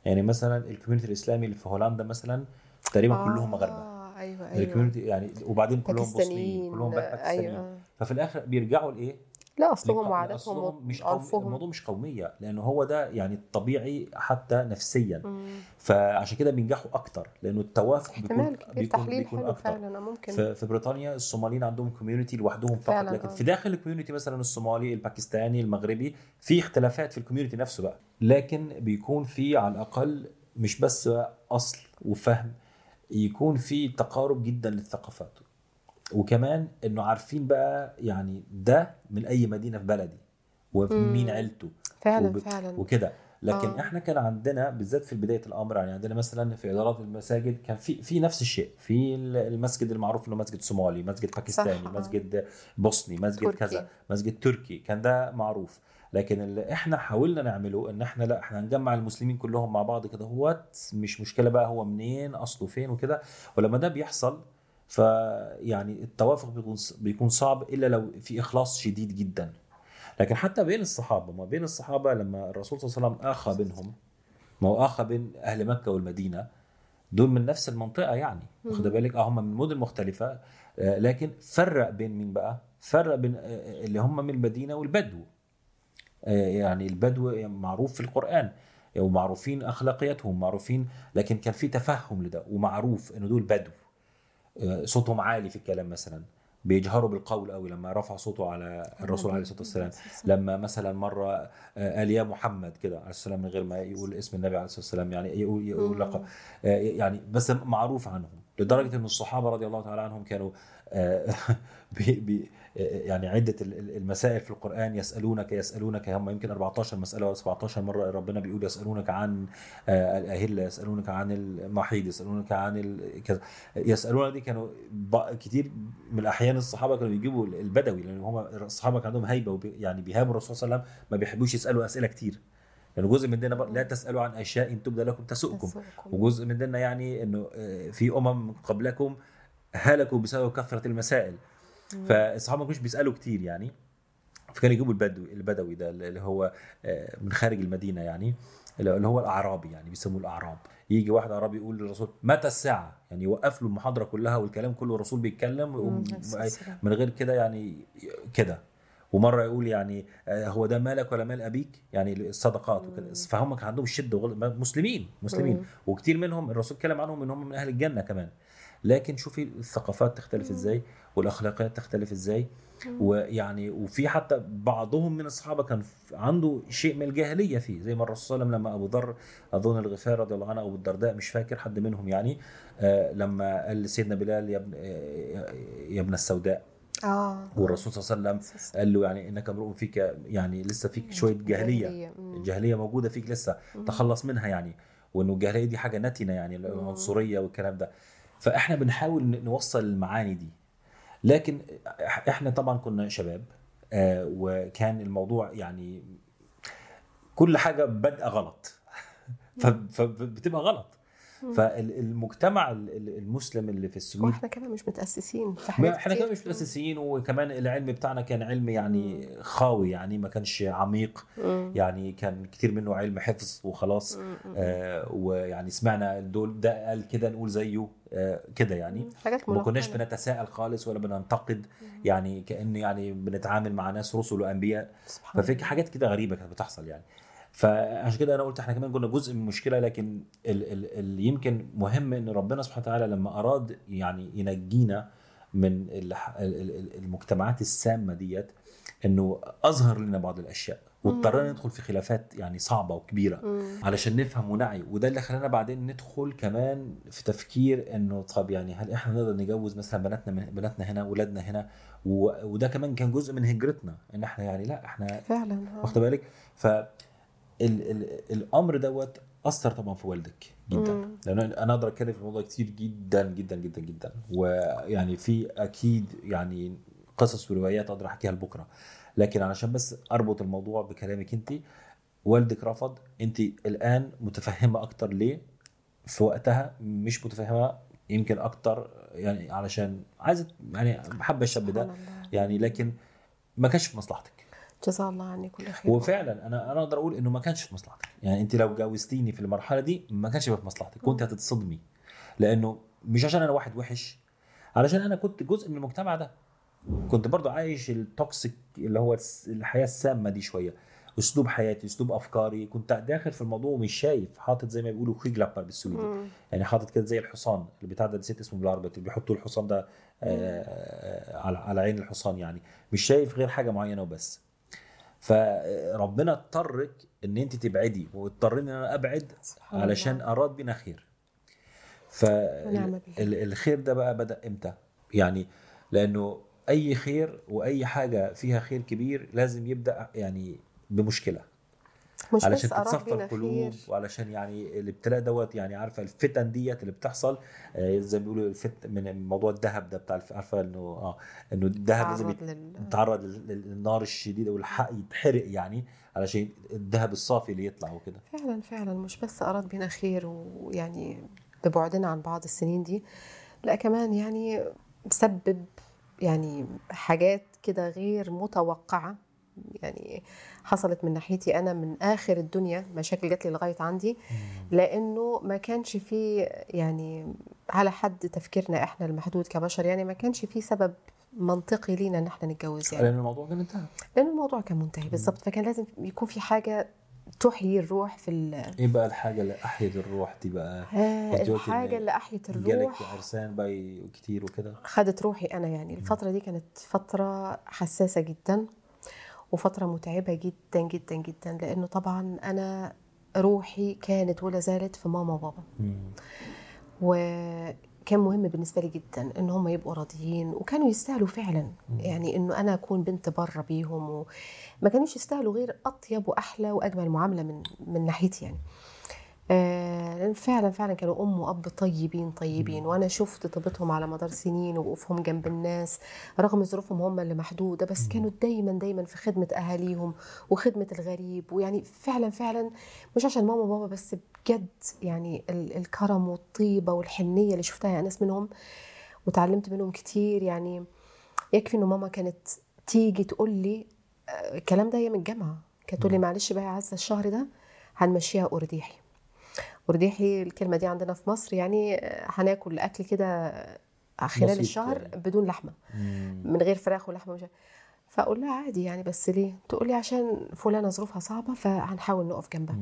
يعني مثلا ال community الإسلامي اللي في هولندا مثلا تقريبا كلهم مغاربة. آه أيوه. ال community أيوه يعني وبعدين كلهم بوسنيين كلهم باكستانيين أيوه. ففي الآخر بيرجعوا لإيه؟ لا أصلهم لق- وعاداتهم مش قوم... وعرفهم الموضوع مش قومية لأنه هو ده يعني الطبيعي حتى نفسيا. مم. فعشان كده بينجحوا أكتر لأنه التوافق بيكون بيكون, بيكون حلو أكتر. فعلا ممكن. في, في بريطانيا الصوماليين عندهم community لوحدهم فقط فعلاً، لكن آه. في داخل ال community مثلا الصومالي الباكستاني المغربي في اختلافات في ال community نفسه بقى. لكن بيكون في على الأقل مش بس أصل وفهم يكون في تقارب جدا للثقافات. وكمان إنه عارفين بقى يعني ده من أي مدينة في بلدي ومين. عيلته فعلا وب- فعلا وكده لكن آه. إحنا كان عندنا بالذات في بداية الأمر يعني عندنا مثلا في إدارات المساجد كان في في نفس الشيء في المسجد المعروف إنه مسجد صومالي مسجد باكستاني صح،. مسجد بوسني مسجد تركي. كذا مسجد تركي كان ده معروف لكن اللي إحنا حاولنا نعمله إن إحنا لا إحنا نجمع المسلمين كلهم مع بعض كده هوت مش مشكلة بقى هو منين أصله فين وكده ولما ده بيحصل فيعني التوافق بيكون بيكون صعب إلا لو في إخلاص شديد جدا. لكن حتى بين الصحابة ما بين الصحابة لما الرسول صلى الله عليه وسلم آخى بينهم ما هو آخى بين أهل مكة والمدينة دول من نفس المنطقة يعني. واخد بالك؟ آه هم من مدن مختلفة. آه، لكن فرق بين مين بقى؟ فرق بين آه، اللي هم من المدينة والبدو. آه، يعني البدو معروف في القرآن ومعروفين اخلاقياتهم معروفين لكن كان في تفهم لده ومعروف إنه دول بدو. آه، صوتهم عالي في الكلام مثلا. بيجهروا بالقول قوي لما رفع صوته على الرسول عليه الصلاة والسلام. لما مثلا مرة آه، قال يا محمد كده عليه السلام من غير ما يقول اسم النبي عليه الصلاة والسلام يعني يقول يقول آه، يعني بس معروف عنهم. لدرجة إن الصحابة رضي الله تعالى عنهم كانوا آه، بي بي يعني عدة ال- ال- المسائل في القرآن يسألونك يسألونك هم يمكن 14 مسألة ولا 17 مرة ربنا بيقول يسألونك عن آه، الأهلة يسألونك عن المحيض يسألونك عن ال- كذا. يسألونك دي كانوا كتير من الأحيان الصحابة كانوا بيجيبوا البدوي لأن هم الصحابة كان عندهم هيبة يعني بيهابوا الرسول صلى الله عليه وسلم ما بيحبوش يسألوا أسئلة كتير. لأنه جزء من ديننا بر- لا تسألوا عن أشياء إن تبدا لكم تسؤكم. وجزء من ديننا يعني إنه آه، في أمم قبلكم هلكوا بسبب كثرة المسائل. فالصحابه ما كانوش بيسألوا كتير يعني. فكانوا يجيبوا البدوي البدوي ده اللي هو آه، من خارج المدينة يعني اللي هو الأعرابي يعني بيسموه الأعراب. يجي واحد أعرابي يقول للرسول متى الساعة؟ يعني يوقف له المحاضرة كلها والكلام كله الرسول بيتكلم. من غير كده يعني كده. ومرة يقول يعني آه، هو ده مالك ولا مال أبيك؟ يعني الصدقات وكده. فهم كان عندهم شدة وغل... مسلمين مسلمين. مم. وكتير منهم الرسول اتكلم عنهم إن هم من أهل الجنة كمان. لكن شوفي الثقافات تختلف إزاي والأخلاقيات تختلف إزاي. ويعني وفي حتى بعضهم من الصحابه كان عنده شيء من الجاهلية فيه. زي ما الرسول صلى الله عليه وسلم لما أبو ذر أظن الغفار رضي الله عنه أو الدرداء مش فاكر حد منهم يعني آه لما قال لسيدنا بلال يا ابن آه، يا ابن السوداء. آه. والرسول صلى الله عليه وسلم قال له يعني إنك امرؤ فيك يعني لسه فيك شوية جاهلية. الجاهليه موجودة فيك لسه. تخلص منها يعني. وإنه الجاهلية دي حاجة نتنه يعني العنصرية والكلام ده. فاحنا بنحاول نوصل المعاني دي. لكن إحنا طبعا كنا شباب آه وكان الموضوع يعني كل حاجة بادئه غلط. فبتبقى غلط. فالمجتمع ال- ال- المسلم اللي في السويد وإحنا كمان مش متأسسين إحنا. كمان مش متأسسين وكمان العلم بتاعنا كان علم يعني خاوي يعني ما كانش عميق. يعني كان كتير منه علم حفظ وخلاص. آه ويعني سمعنا دول ده قال كده نقول زيه آه كده يعني. ما كناش. بنتساءل خالص ولا بننتقد. يعني كأن يعني بنتعامل مع ناس رسل وأنبياء. ففي حاجات كده غريبة كانت بتحصل يعني. فعشان كده أنا قلت إحنا كمان كنا جزء من المشكلة لكن ال- ال- اللي يمكن مهم إن ربنا سبحانه وتعالى لما أراد يعني ينجينا من الح- ال- ال- ال- المجتمعات السامة ديت إنه أظهر لنا بعض الأشياء واضطرينا ندخل في خلافات يعني صعبة وكبيرة مم. علشان نفهم ونعي وده اللي خلانا بعدين ندخل كمان في تفكير إنه طب يعني هل إحنا نقدر نجوز مثلا بناتنا من بناتنا هنا ولادنا هنا و- وده كمان كان جزء من هجرتنا إن إحنا يعني لأ إحنا فعلا آه. واخد بالك ف ال ال الأمر دوت أثر طبعا في والدك جدا. مم. لأن أنا أقدر أتكلم في الموضوع كتير جدا جدا جدا جدا. ويعني في أكيد يعني قصص وروايات أقدر أحكيها لبكرة. لكن علشان بس أربط الموضوع بكلامك أنت والدك رفض. أنت الآن متفهمة أكتر ليه؟ في وقتها مش متفهمة يمكن أكتر يعني علشان عايزة يعني حابة الشاب ده. يعني لكن ما كانش في مصلحتك. جزاه الله عني كل خير. وفعلا أنا أنا أقدر أقول إنه ما كانش في مصلحتك. يعني أنت لو جوزتيني في المرحلة دي ما كانش في مصلحتك. كنت هتتصدمي. لأنه مش عشان أنا واحد وحش علشان أنا كنت جزء من المجتمع ده. كنت برضو عايش التوكسيك اللي هو الحياة السامة دي شوية. أسلوب حياتي أسلوب أفكاري. كنت داخل في الموضوع ومش شايف. حاطط زي ما بيقولوا خيجلابر بالسويدي. يعني حاطط كده زي الحصان. اللي بتاع ده نسيت اسمه بالعربي. اللي بيحطوا الحصان ده آه على على عين الحصان يعني. مش شايف غير حاجة معينة وبس. فربنا اضطرك إن أنت تبعدي واضطرني إن أنا أبعد علشان. أراد بنا خير. فالخير ده بقى بدأ إمتى يعني لأنه أي خير وأي حاجة فيها خير كبير لازم يبدأ يعني بمشكلة مش علشان تتصفى القلوب وعلشان يعني الابتلاء دوت يعني عارفة الفتن ديت اللي بتحصل آه، زي ما بيقولوا الفت من موضوع الذهب ده بتاع عارفة إنه آه إنه الذهب لازم. يتعرض لل- لل- للنار الشديدة والحق يتحرق يعني علشان الذهب الصافي اللي يطلع وكده فعلا فعلا مش بس أراد بنا خير ويعني ببعدنا عن بعض السنين دي لا كمان يعني سبب يعني حاجات كده غير متوقعة يعني حصلت من ناحيتي أنا من آخر الدنيا مشاكل جات لي لغاية عندي لأنه ما كانش في يعني على حد تفكيرنا إحنا المحدود كبشر يعني ما كانش في سبب منطقي لينا إن إحنا نتجوز يعني. لأن الموضوع كان انتهى. لأن الموضوع كان منتهي بالظبط. فكان لازم يكون في حاجة تحيي الروح في ال- إيه بقى الحاجة اللي أحيت الروح دي بقى؟ آه، الحاجة اللي أحيت جالك الروح عرسان بقى كتير وكده؟ خدت روحي أنا يعني. الفترة دي كانت فترة حساسة جدا. وفترة متعبة جدا جدا جدا لأنه طبعا أنا روحي كانت ولا زالت في ماما وبابا. وكان مهم بالنسبة لي جدا إن هم يبقوا راضيين وكانوا يستاهلوا فعلا. يعني إنه أنا أكون بنت برة بيهم وما كانوش يستاهلوا غير أطيب وأحلى وأجمل معاملة من من ناحيتي يعني. آه، لأن فعلا فعلا كانوا أم وأب طيبين طيبين. وأنا شفت طيبتهم على مدار سنين ووقوفهم جنب الناس رغم ظروفهم هم اللي محدودة بس كانوا دايما دايما في خدمة أهاليهم وخدمة الغريب. ويعني فعلا فعلا مش عشان ماما وبابا بس بجد يعني ال- الكرم والطيبة والحنية اللي شفتها يا أنس منهم وتعلمت منهم كتير. يعني يكفي إنه ماما كانت تيجي تقول لي آه، الكلام ده أيام الجامعة. كانت تقول لي معلش بقى يا عزة الشهر ده هنمشيها أرديحي. ارديحي الكلمة دي عندنا في مصر يعني آه، هناكل أكل كده خلال بسيط الشهر يعني. بدون لحمة. من غير فراخ ولحمة ومش فأقول لها عادي يعني بس ليه؟ تقول لي عشان فلانة ظروفها صعبة فهنحاول نقف جنبها.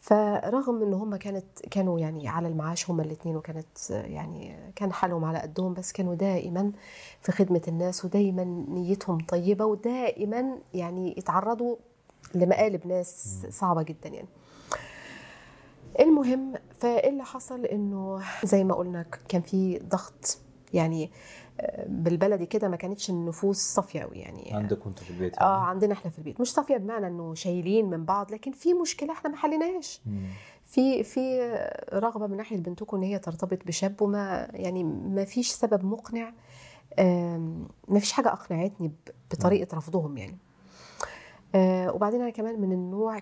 فرغم إن هم كانت كانوا يعني على المعاش هم الاثنين وكانت يعني كان حالهم على قدهم بس كانوا دائما في خدمة الناس ودايما نيتهم طيبة ودائما يعني يتعرضوا لمقالب ناس صعبة جدا يعني. المهم فاللي حصل إنه زي ما قلنا كان في ضغط يعني آه، بالبلدي كده ما كانتش النفوس صافية قوي يعني. عندك وأنت في البيت؟ آه عندنا إحنا في البيت. مش صافية بمعنى إنه شايلين من بعض لكن في مشكلة إحنا ما حليناهاش. في في رغبة من ناحية بنتكم إن هي ترتبط بشاب وما يعني ما فيش سبب مقنع ما فيش حاجة أقنعتني بطريقة رفضهم يعني. آه، وبعدين أنا كمان من النوع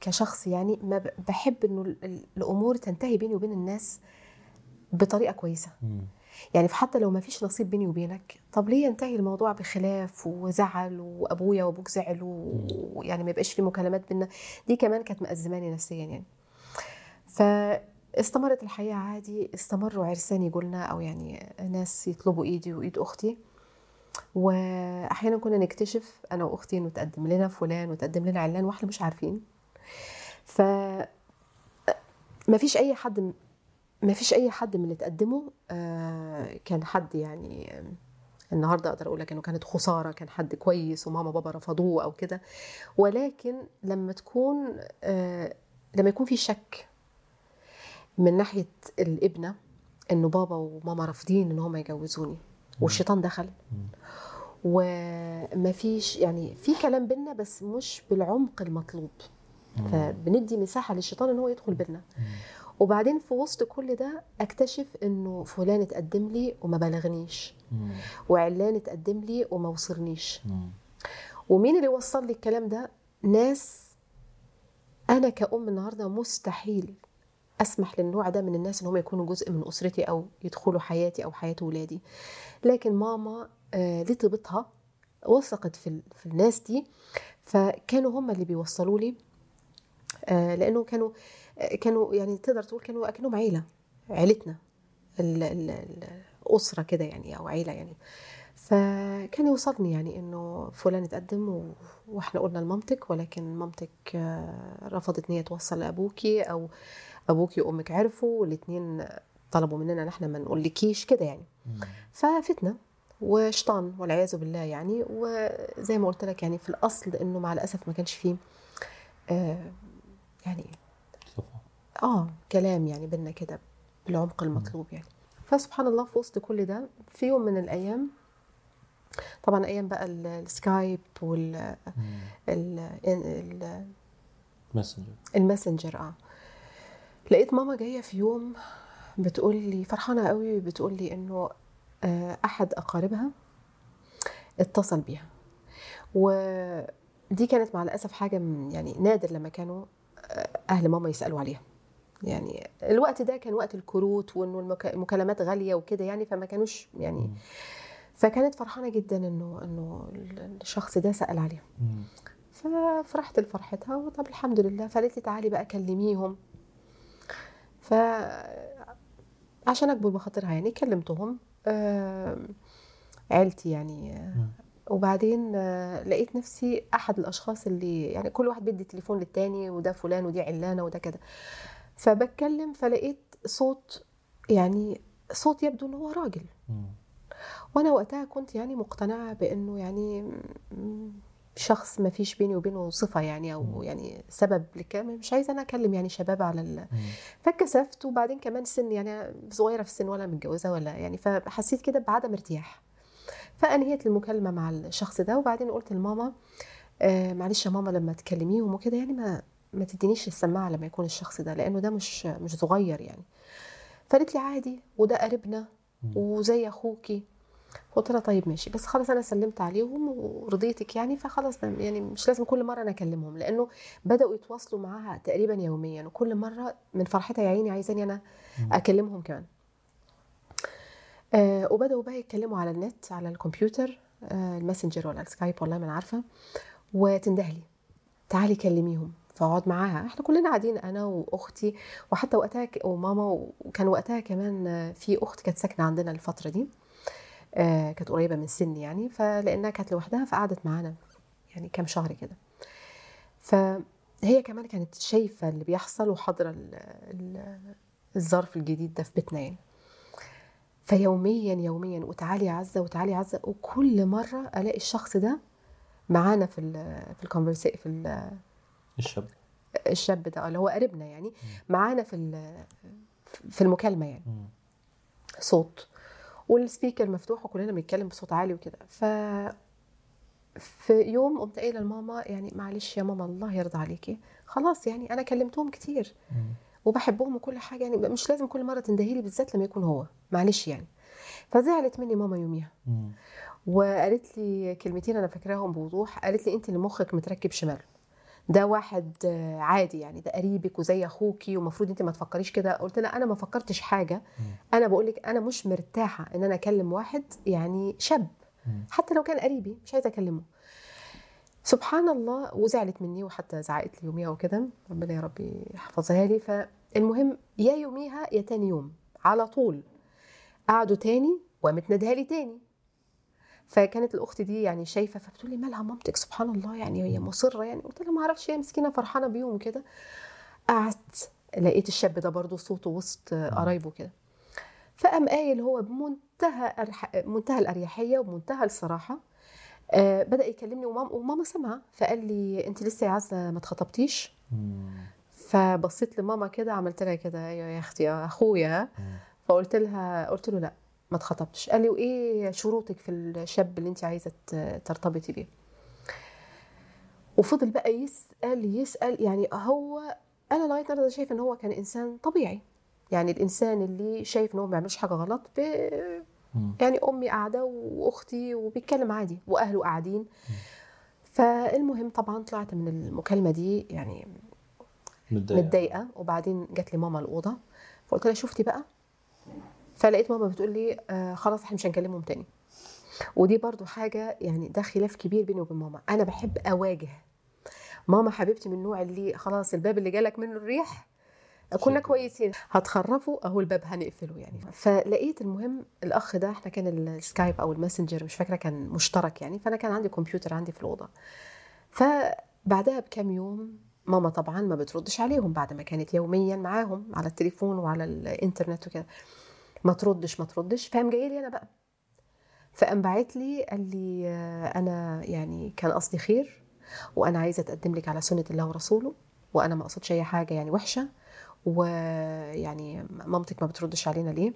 كشخص يعني ما بحب إنه ال- ال- الأمور تنتهي بيني وبين الناس بطريقة كويسة. يعني حتى لو ما فيش نصيب بيني وبينك طب ليه ينتهي الموضوع بخلاف وزعل وأبويا وأبوك زعلوا ويعني ما يبقاش في مكالمات بينا؟ دي كمان كانت مأزماني نفسيا يعني. فاستمرت الحياة عادي استمروا عرسان يقولنا أو يعني ناس يطلبوا إيدي وإيد أختي. وأحيانا كنا نكتشف أنا وأختي إنه تقدم لنا فلان وتقدم لنا علان وإحنا مش عارفين. ف ما فيش أي حد ما فيش أي حد من اللي تقدمه آه، كان حد يعني النهارده أقدر أقول لك إنه كانت خسارة كان حد كويس وماما بابا رفضوه أو كده. ولكن لما تكون آه، لما يكون في شك من ناحية الابنة إنه بابا وماما رافضين إن هم يجوزوني والشيطان دخل. وما فيش يعني في كلام بينا بس مش بالعمق المطلوب. فبندي مساحة للشيطان إن هو يدخل بينا. وبعدين في وسط كل ده أكتشف إنه فلان اتقدم لي وما بلغنيش. وعلان اتقدم لي وما وصلنيش. ومين اللي وصل لي الكلام ده؟ ناس أنا كأم النهارده مستحيل أسمح للنوع ده من الناس إن هم يكونوا جزء من أسرتي أو يدخلوا حياتي أو حياة ولادي. لكن ماما آه لطيبتها وثقت في في الناس دي. فكانوا هم اللي بيوصلوا لي آه لأنه كانوا آه كانوا يعني تقدر تقول كانوا أكنهم عيلة عيلتنا ال- ال- الأسرة كده يعني أو عيلة يعني. فكان يوصلني يعني إنه فلان اتقدم وإحنا قلنا لمامتك ولكن مامتك آه، رفضت إن هي توصل لأبوكي أو أبوكي وأمك عرفوا والاثنين طلبوا مننا ان إحنا ما نقولكيش كده يعني. ففتنه وشيطان والعياذ بالله يعني وزي ما قلت لك يعني في الأصل إنه مع الأسف ما كانش فيه آه يعني. آه كلام يعني بينا كده بالعمق المطلوب يعني فسبحان الله في وسط كل ده في يوم من الأيام طبعا أيام بقى ال- ال Skype وال. ال- ال- Messenger ال Messenger آه لقيت ماما جاية في يوم بتقول لي فرحانة قوي بتقول لي إنه آه، أحد أقاربها اتصل بيها. ودي كانت مع الأسف حاجة من يعني نادر لما كانوا آه، أهل ماما يسألوا عليها. يعني الوقت ده كان وقت الكروت وإنه المك- المكالمات غالية وكده يعني فما كانوش يعني. فكانت فرحانة جدا إنه إنه الشخص ده سأل عليها. ففرحت لفرحتها وطب الحمد لله. فقالت لي تعالي بقى كلميهم. ف عشان أكبر بخاطرها يعني كلمتهم آه، عيلتي يعني آه،. وبعدين آه، لقيت نفسي أحد الأشخاص اللي يعني كل واحد بيدي تليفون للتاني وده فلان ودي علانة وده كده فبتكلم فلقيت صوت يعني صوت يبدو إن هو راجل. وأنا وقتها كنت يعني مقتنعة بإنه يعني شخص ما فيش بيني وبينه صفة يعني أو. يعني سبب لكلام مش عايزة أنا أكلم يعني شباب على ال... مم. فاتكسفت وبعدين كمان سن يعني صغيرة في السن ولا متجوزة ولا يعني فحسيت كده بعدم ارتياح فأنهيت المكالمة مع الشخص ده وبعدين قلت لماما آه معلش يا ماما لما تكلميهم وكده يعني ما ما تدينيش السماعة لما يكون الشخص ده لأنه ده مش مش صغير يعني فقالت لي عادي وده قريبنا. وزي أخوكي قلت لها طيب ماشي. بس خلاص أنا سلمت عليهم ورضيتك يعني فخلاص يعني مش لازم كل مرة أنا أكلمهم لأنه بدأوا يتواصلوا معاها تقريبا يوميا وكل مرة من فرحتها يا عيني عايزاني أنا. أكلمهم كمان. آه وبدأوا بقى يتكلموا على النت على الكمبيوتر آه ال Messenger ولا ال Skype والله ما أنا عارفة. وتندهلي. تعالي كلميهم. فأقعد معاها. إحنا كلنا قاعدين أنا وأختي وحتى وقتها وماما وكان وقتها كمان في أخت كانت ساكنة عندنا الفترة دي. آه، كانت قريبة من سني يعني فلأنها كانت لوحدها فقعدت معانا يعني كام شهر كده. فهي كمان كانت شايفة اللي بيحصل وحاضرة ال- ال- الظرف الجديد ده في بيتنا يعني. فيوميا يوميا وتعالي يا عزة وتعالي يا عزة وكل مرة ألاقي الشخص ده معانا في ال في الكونفرسي في ال- الشاب. الشاب ده اللي هو قريبنا يعني معانا في في المكالمة يعني. صوت. والسبيكر مفتوح وكلنا بنتكلم بصوت عالي وكده. ف في يوم قمت قايلة لماما يعني معلش يا ماما الله يرضى عليكي. خلاص يعني أنا كلمتهم كتير. وبحبهم وكل حاجة يعني مش لازم كل مرة تندهي لي بالذات لما يكون هو. معلش يعني. فزعلت مني ماما يوميها. وقالت لي كلمتين أنا فاكراهم بوضوح قالت لي انت اللي مخك متركب شمال ده واحد آه، عادي يعني ده قريبك وزي أخوكي ومفروض انت ما تفكريش كده. قلت لها أنا ما فكرتش حاجة. أنا بقول لك أنا مش مرتاحة إن أنا أكلم واحد يعني شاب. حتى لو كان قريبي مش عايزة أكلمه. سبحان الله وزعلت مني وحتى زعقت لي يوميها وكده. ربنا يا رب يحفظها لي. فالمهم يا يوميها يا تاني يوم. على طول. قعدوا تاني وقامت نادها لي تاني. فكانت الأخت دي يعني شايفة فبتقول لي مالها مامتك؟ سبحان الله يعني هي مصرة يعني. قلت لها ما أعرفش هي مسكينة فرحانة بيهم كده. قعدت لقيت الشاب ده برضو صوته وسط قرايبه كده. فقام قايل هو بمنتهى أرح... منتهى الأريحية وبمنتهى الصراحة. آه بدأ يكلمني وماما وماما سمعة فقال لي أنت لسه يا عزة ما اتخطبتيش. فبصيت لماما كده عملت لها كده أيوه يا أختي يا أخويا. فقلت لها قلت له لأ. ما اتخطبتش. قال لي وإيه شروطك في الشاب اللي انت عايزة ترتبطي بيه؟ وفضل بقى يسأل يسأل يعني هو أنا لغاية النهارده شايفه إن هو كان إنسان طبيعي. يعني الإنسان اللي شايف إن هو ما بيعملش حاجة غلط ب... يعني أمي قاعدة وأختي وبيتكلم عادي وأهله قاعدين. فالمهم طبعا طلعت من المكالمة دي يعني متضايقة. وبعدين جات لي ماما الأوضة. فقلت لها شفتي بقى؟ فلقيت ماما بتقول لي آه خلاص إحنا مش هنكلمهم تاني. ودي برضو حاجة يعني ده خلاف كبير بيني وبين ماما. أنا بحب أواجه ماما حبيبتي من النوع اللي خلاص الباب اللي جالك منه الريح كنا. كويسين. هتخرفوا أهو الباب هنقفله يعني. فلقيت المهم الأخ ده إحنا كان ال Skype أو ال Messenger مش فاكرة كان مشترك يعني فأنا كان عندي كمبيوتر عندي في الأوضة. فبعدها بكام يوم ماما طبعا ما بتردش عليهم بعد ما كانت يوميا معاهم على التليفون وعلى الإنترنت وكده. ما تردش ما تردش. فقام جاي لي أنا بقى. فقام باعت لي قال لي آه، أنا يعني كان قصدي خير وأنا عايزة أتقدم لك على سنة الله ورسوله وأنا ما أقصدش أي حاجة يعني وحشة ويعني مامتك ما بتردش علينا ليه؟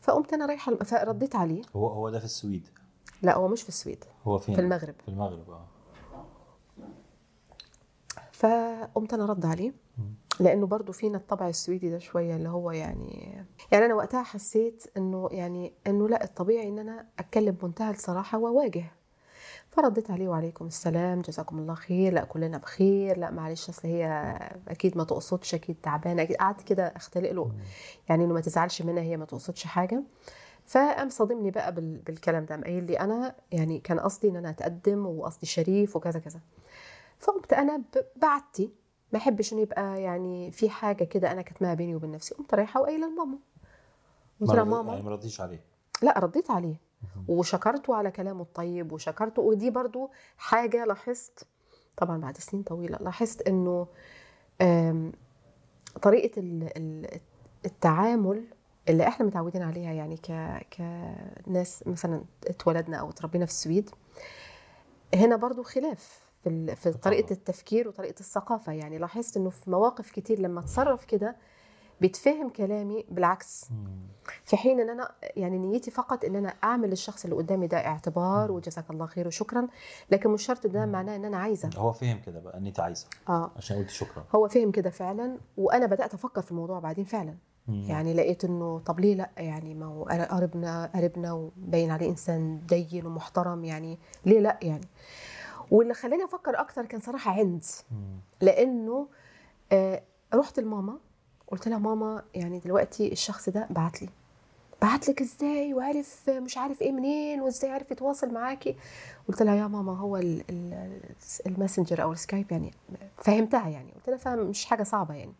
فقمت أنا رايحة فرديت عليه. هو هو ده في السويد؟ لا هو مش في السويد هو فين؟ في المغرب. في المغرب آه. فقمت أنا رد عليه. لأنه برضو فينا الطبع السويدي ده شوية اللي هو يعني يعني أنا وقتها حسيت إنه يعني إنه لأ الطبيعي إن أنا أتكلم بمنتهى الصراحة وأواجه. فرديت عليه وعليكم السلام جزاكم الله خير لأ كلنا بخير لأ معلش أصل هي أكيد ما تقصدش أكيد تعبانة أكيد قعدت كده أختلق له يعني إنه ما تزعلش منها هي ما تقصدش حاجة. فقام صادمني بقى بال- بالكلام ده قايل لي أنا يعني كان قصدي إن أنا أتقدم وقصدي شريف وكذا كذا. فقمت أنا بعتي ما أحبش إنه يبقى يعني في حاجة كده أنا كاتماها بيني وبين نفسي. قمت رايحة وقايلة لماما. قلت لها ماما. يعني ما رضيش عليه؟ لا رديت عليه. وشكرته على كلامه الطيب وشكرته ودي برضو حاجة لاحظت طبعا بعد سنين طويلة لاحظت إنه ال- التعامل اللي إحنا متعودين عليها يعني ك كناس مثلا اتولدنا أو اتربينا في السويد هنا برضو خلاف. في في طريقة التفكير وطريقة الثقافة. يعني لاحظت إنه في مواقف كتير لما اتصرف كده بيتفهم كلامي بالعكس. في حين إن أنا يعني نيتي فقط إن أنا أعمل للشخص اللي قدامي ده اعتبار وجزاك الله خير وشكرا لكن مش شرط ده معناه إن أنا عايزة. هو فهم كده بقى إن أنت عايزة. آه. عشان قلت شكرا. هو فهم كده فعلا وأنا بدأت أفكر في الموضوع بعدين فعلا. يعني لقيت إنه طب ليه لأ؟ يعني ما هو قربنا قربنا وباين عليه إنسان دين ومحترم يعني ليه لأ يعني؟ واللي خلاني أفكر أكتر كان صراحة عند. لأنه آه رحت لماما قلت لها ماما يعني دلوقتي الشخص ده بعت لي. بعت لك إزاي؟ وعرف مش عارف إيه منين؟ وإزاي عرف يتواصل معاكي؟ قلت لها يا ماما هو ال- ال- ال Messenger أو ال Skype يعني فهمتها يعني. قلت لها فاهم مش حاجة صعبة يعني.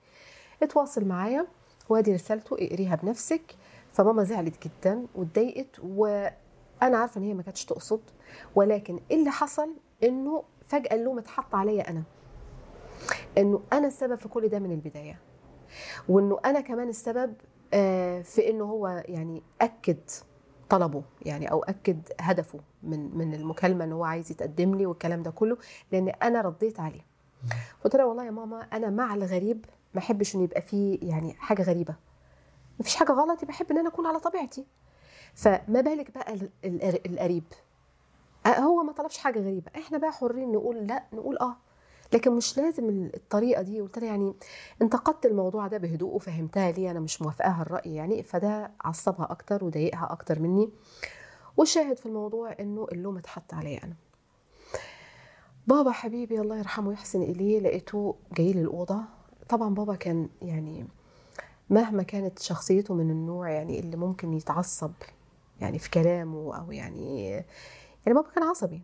اتواصل معايا وادي رسالته اقريها بنفسك. فماما زعلت جدا واتضايقت وأنا عارفة إن هي ما كانتش تقصد. ولكن اللي حصل؟ انه فجأة اللوم اتحط عليا أنا. انه أنا السبب في كل ده من البداية. وانه أنا كمان السبب آه، في انه هو يعني أكد طلبه يعني أو أكد هدفه من من المكالمة ان هو عايز يتقدم لي والكلام ده كله لأن أنا رديت عليه. قلت لها والله يا ماما أنا مع الغريب ما أحبش ان يبقى فيه يعني حاجة غريبة. ما فيش حاجة غلط بحب إن أنا أكون على طبيعتي. فما بالك بقى ال- ال- القريب. هو ما طلبش حاجة غريبة. إحنا بقى حرين نقول لأ نقول آه. لكن مش لازم الطريقة دي. قلت لها يعني انتقدت الموضوع ده بهدوء وفهمتها ليه. أنا مش موافقاها الرأي يعني. فده عصبها أكتر وضايقها أكتر مني. والشاهد في الموضوع إنه اللوم اتحط عليا أنا. بابا حبيبي الله يرحمه ويحسن إليه لقيته جاي لي الأوضة. طبعا بابا كان يعني مهما كانت شخصيته من النوع يعني اللي ممكن يتعصب يعني في كلامه أو يعني يعني بابا كان عصبي.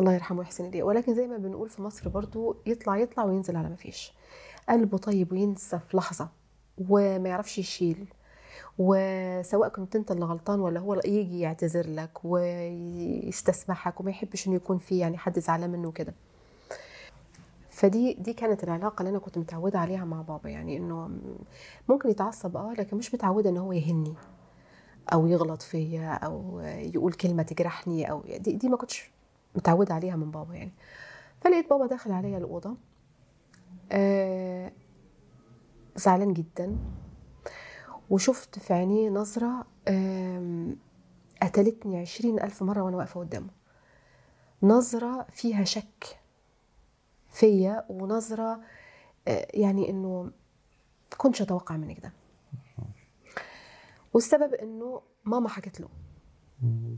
الله يرحمه ويحسن اليه ولكن زي ما بنقول في مصر برضو يطلع يطلع وينزل على ما فيش. قلبه طيب وينسى في لحظة وما يعرفش يشيل. وسواء كنت أنت اللي غلطان ولا هو يجي يعتذر لك ويستسمحك وما يحبش إنه يكون في يعني حد زعلان منه كده فدي دي كانت العلاقة اللي أنا كنت متعودة عليها مع بابا. يعني إنه ممكن يتعصب آه لكن مش متعودة إن هو يهني. أو يغلط فيا أو يقول كلمة تجرحني أو دي, دي ما كنتش متعودة عليها من بابا يعني. فلقيت بابا داخل عليا الأوضة آه زعلان جدا. وشفت في عينيه نظرة قتلتني عشرين ألف مرة وأنا واقفة قدامه. نظرة فيها شك فيا ونظرة آه، يعني إنه كنتش أتوقع منك ده. والسبب إنه ماما حكت له.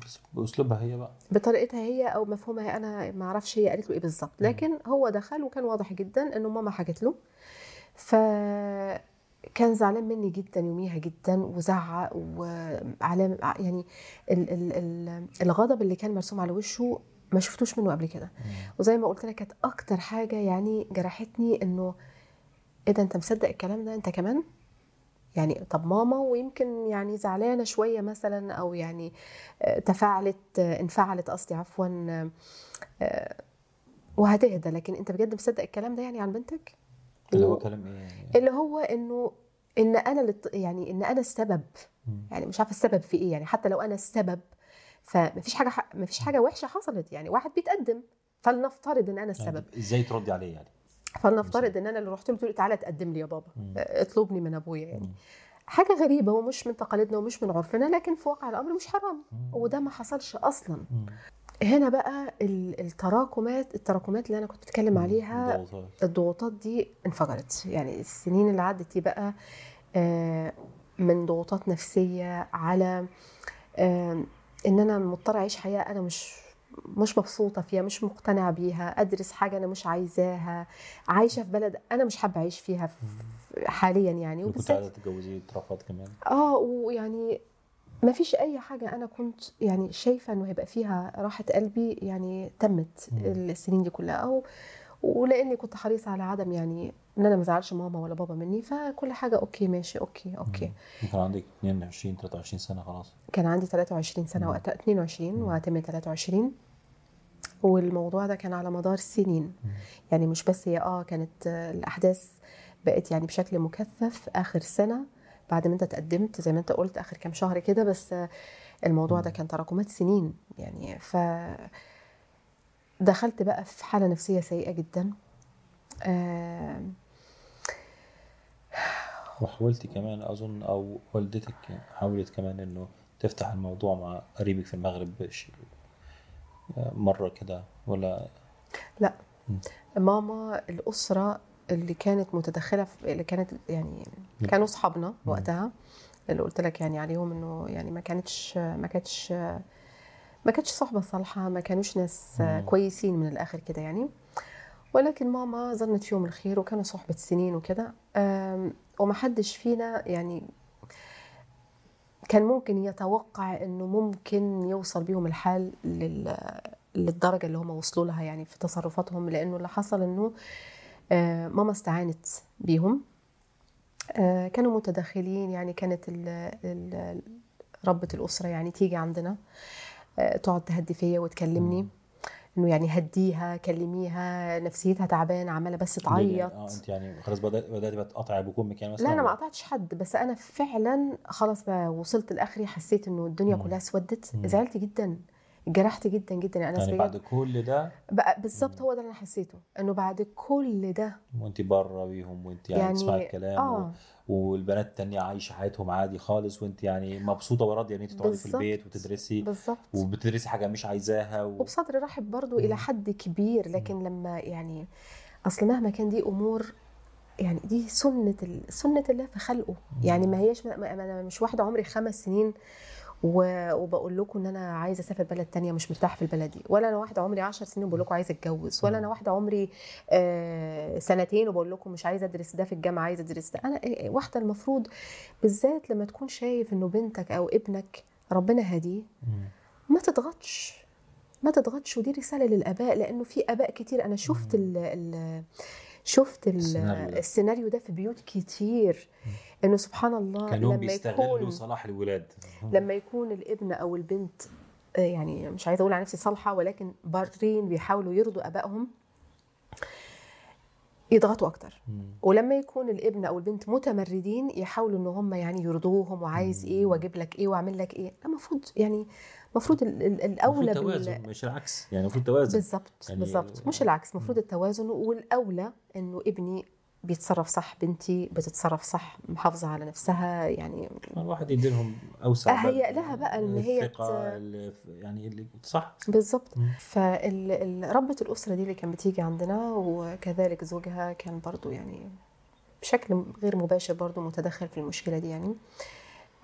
بس بأسلوبها هي بقى. بطريقتها هي أو مفهومها هي أنا ما أعرفش هي قالت له إيه بالظبط. لكن هو دخل وكان واضح جدا إنه ماما حكت له. فكان زعلان مني جدا يوميها جدا وزعق وعلام يعني ال ال ال الغضب اللي كان مرسوم على وشه ما شفتوش منه قبل كده. وزي ما قلت لك كانت أكتر حاجة يعني جرحتني إنه إيه ده أنت مصدق الكلام ده أنت كمان؟ يعني طب ماما ويمكن يعني زعلانة شوية مثلا أو يعني آه، تفاعلت آه، انفعلت قصدي عفوا آه، وهتهدى. لكن أنت بجد مصدق الكلام ده يعني عن بنتك؟ اللي هو كلام إيه يعني؟ اللي هو إنه إن أنا يعني إن أنا السبب. يعني مش عارفة السبب في إيه. يعني حتى لو أنا السبب فمفيش حاجة مفيش حاجة وحشة حصلت. يعني واحد بيتقدم فلنفترض إن أنا السبب. يعني إزاي تردي عليه يعني؟ فلنفترض إن أنا اللي رحت له قلت له تعالى تقدم لي يا بابا مم. اطلبني من أبويا يعني مم. حاجة غريبة ومش من تقاليدنا ومش من عرفنا لكن في واقع الأمر مش حرام مم. وده ما حصلش أصلا مم. هنا بقى ال- التراكمات التراكمات اللي أنا كنت بتكلم عليها ضغوطات. الضغوطات دي انفجرت يعني السنين اللي عدت دي بقى آه، من ضغوطات نفسية على آه، إن أنا مضطره أعيش حياة أنا مش مش مبسوطة فيها مش مقتنعة بيها أدرس حاجة أنا مش عايزاها عايشة في بلد أنا مش حابة أعيش فيها في- حاليا يعني. كنت وبالذات عايزة تتجوزي اترفض كمان. آه ويعني ما فيش أي حاجة أنا كنت يعني شايفة إنه هيبقى فيها راحة قلبي يعني تمت. السنين دي كلها. أو ولأني كنت حريصة على عدم يعني إن أنا ما أزعلش ماما ولا بابا مني فكل حاجة okay ماشي okay okay كان عندك 22 23 سنة خلاص كان عندي 23 سنة. وقتها 22 مم. وهتم 23 والموضوع ده كان على مدار سنين مم. يعني مش بس هي آه كانت الأحداث بقت يعني بشكل مكثف آخر سنة بعد ما أنت تقدمت زي ما أنت قلت آخر كام شهر كده بس الموضوع ده. كان تراكمات سنين يعني ف دخلت بقى في حالة نفسية سيئة جدا. آه وحاولتي كمان أظن أو والدتك حاولت كمان إنه تفتح الموضوع مع قريبك في المغرب مرة كده ولا؟ ماما الأسرة اللي كانت متدخلة في اللي كانت يعني كانوا أصحابنا وقتها اللي قلت لك يعني عليهم إنه يعني ما كانتش ما كانتش ما كانتش صحبة صالحة ما كانوش ناس مم. كويسين من الآخر كده يعني. ولكن ماما ظنت فيهم الخير وكانوا صحبة سنين وكده. أم، ومحدش فينا يعني كان ممكن يتوقع إنه ممكن يوصل بيهم الحال لل للدرجة اللي هم وصلوا لها يعني في تصرفاتهم لأنه اللي حصل إنه آه، ماما استعانت بيهم. آه، كانوا متدخلين يعني كانت ال ال ربة الأسرة يعني تيجي عندنا. تقعد تهدي فيا وتكلمني. إنه يعني هديها كلميها نفسيتها تعبانة عمالة بس تعيط. آه أنت يعني خلاص بدات بدات بكمك يعني مثلا لا أنا ما قطعتش حد بس أنا فعلا خلاص بقى وصلت لآخري حسيت إنه الدنيا مم. كلها اسودت. زعلت جدا. جرحت جدا جدا يعني أنا يعني بعد كل ده بالظبط هو ده اللي أنا حسيته إنه بعد كل ده وانت بره بيهم وانت يعني, يعني تسمعي الكلام و... والبنات التانية عايشة حياتهم عادي خالص وانت يعني مبسوطة وراضية إن انت تقعدي في. البيت وتدرسي بالظبط وبتدرسي حاجة مش عايزاها و... وبصدر رحب برضو مم. إلى حد كبير لكن لما يعني أصل مهما كان دي أمور يعني دي سنة ال... سنة الله في خلقه يعني ما هيش ما ما- أنا مش واحدة عمري خمس سنين. وبقول لكم إن أنا عايزة أسافر بلد تانية مش مرتاح في البلد دي. ولا أنا واحدة عمري 10 سنين وبقول لكم عايزة أتجوز ولا أنا واحدة عمري آه سنتين وبقول لكم مش عايزة أدرس ده في الجامعة عايزة أدرس ده. أنا إيه- واحدة المفروض بالذات لما تكون شايف إنه بنتك أو ابنك ربنا هديه مم. ما تضغطش. ما تضغطش ودي رسالة للآباء لأنه في آباء كتير. أنا شفت ال ال شفت ال السيناريو ده. السيناريو ده في بيوت كتير إنه سبحان الله كانوا لما بيستغلوا يكون صلاح الولاد لما يكون الابن أو البنت آه، يعني مش عايزه أقول على نفسي صالحة ولكن بارين بيحاولوا يرضوا آبائهم يضغطوا أكتر. ولما يكون الابن أو البنت متمردين يحاولوا إن هم يعني يرضوهم وعايز إيه وأجيب لك إيه وأعمل لك إيه المفروض يعني المفروض ال- ال- الأولى المفروض بال- توازن مش العكس. يعني المفروض توازن. بالظبط يعني بالظبط ال- مش العكس المفروض التوازن. والأولى إنه ابني بيتصرف صح بنتي بتتصرف صح محافظة على نفسها يعني الواحد يدي لهم أوسع أهيأ بال- لها بقى إن هي يعني اللي صح. بالظبط. فربة الأسرة دي اللي كانت بتيجي عندنا وكذلك زوجها كان برضو يعني بشكل غير مباشر برضو متدخل في المشكلة دي يعني.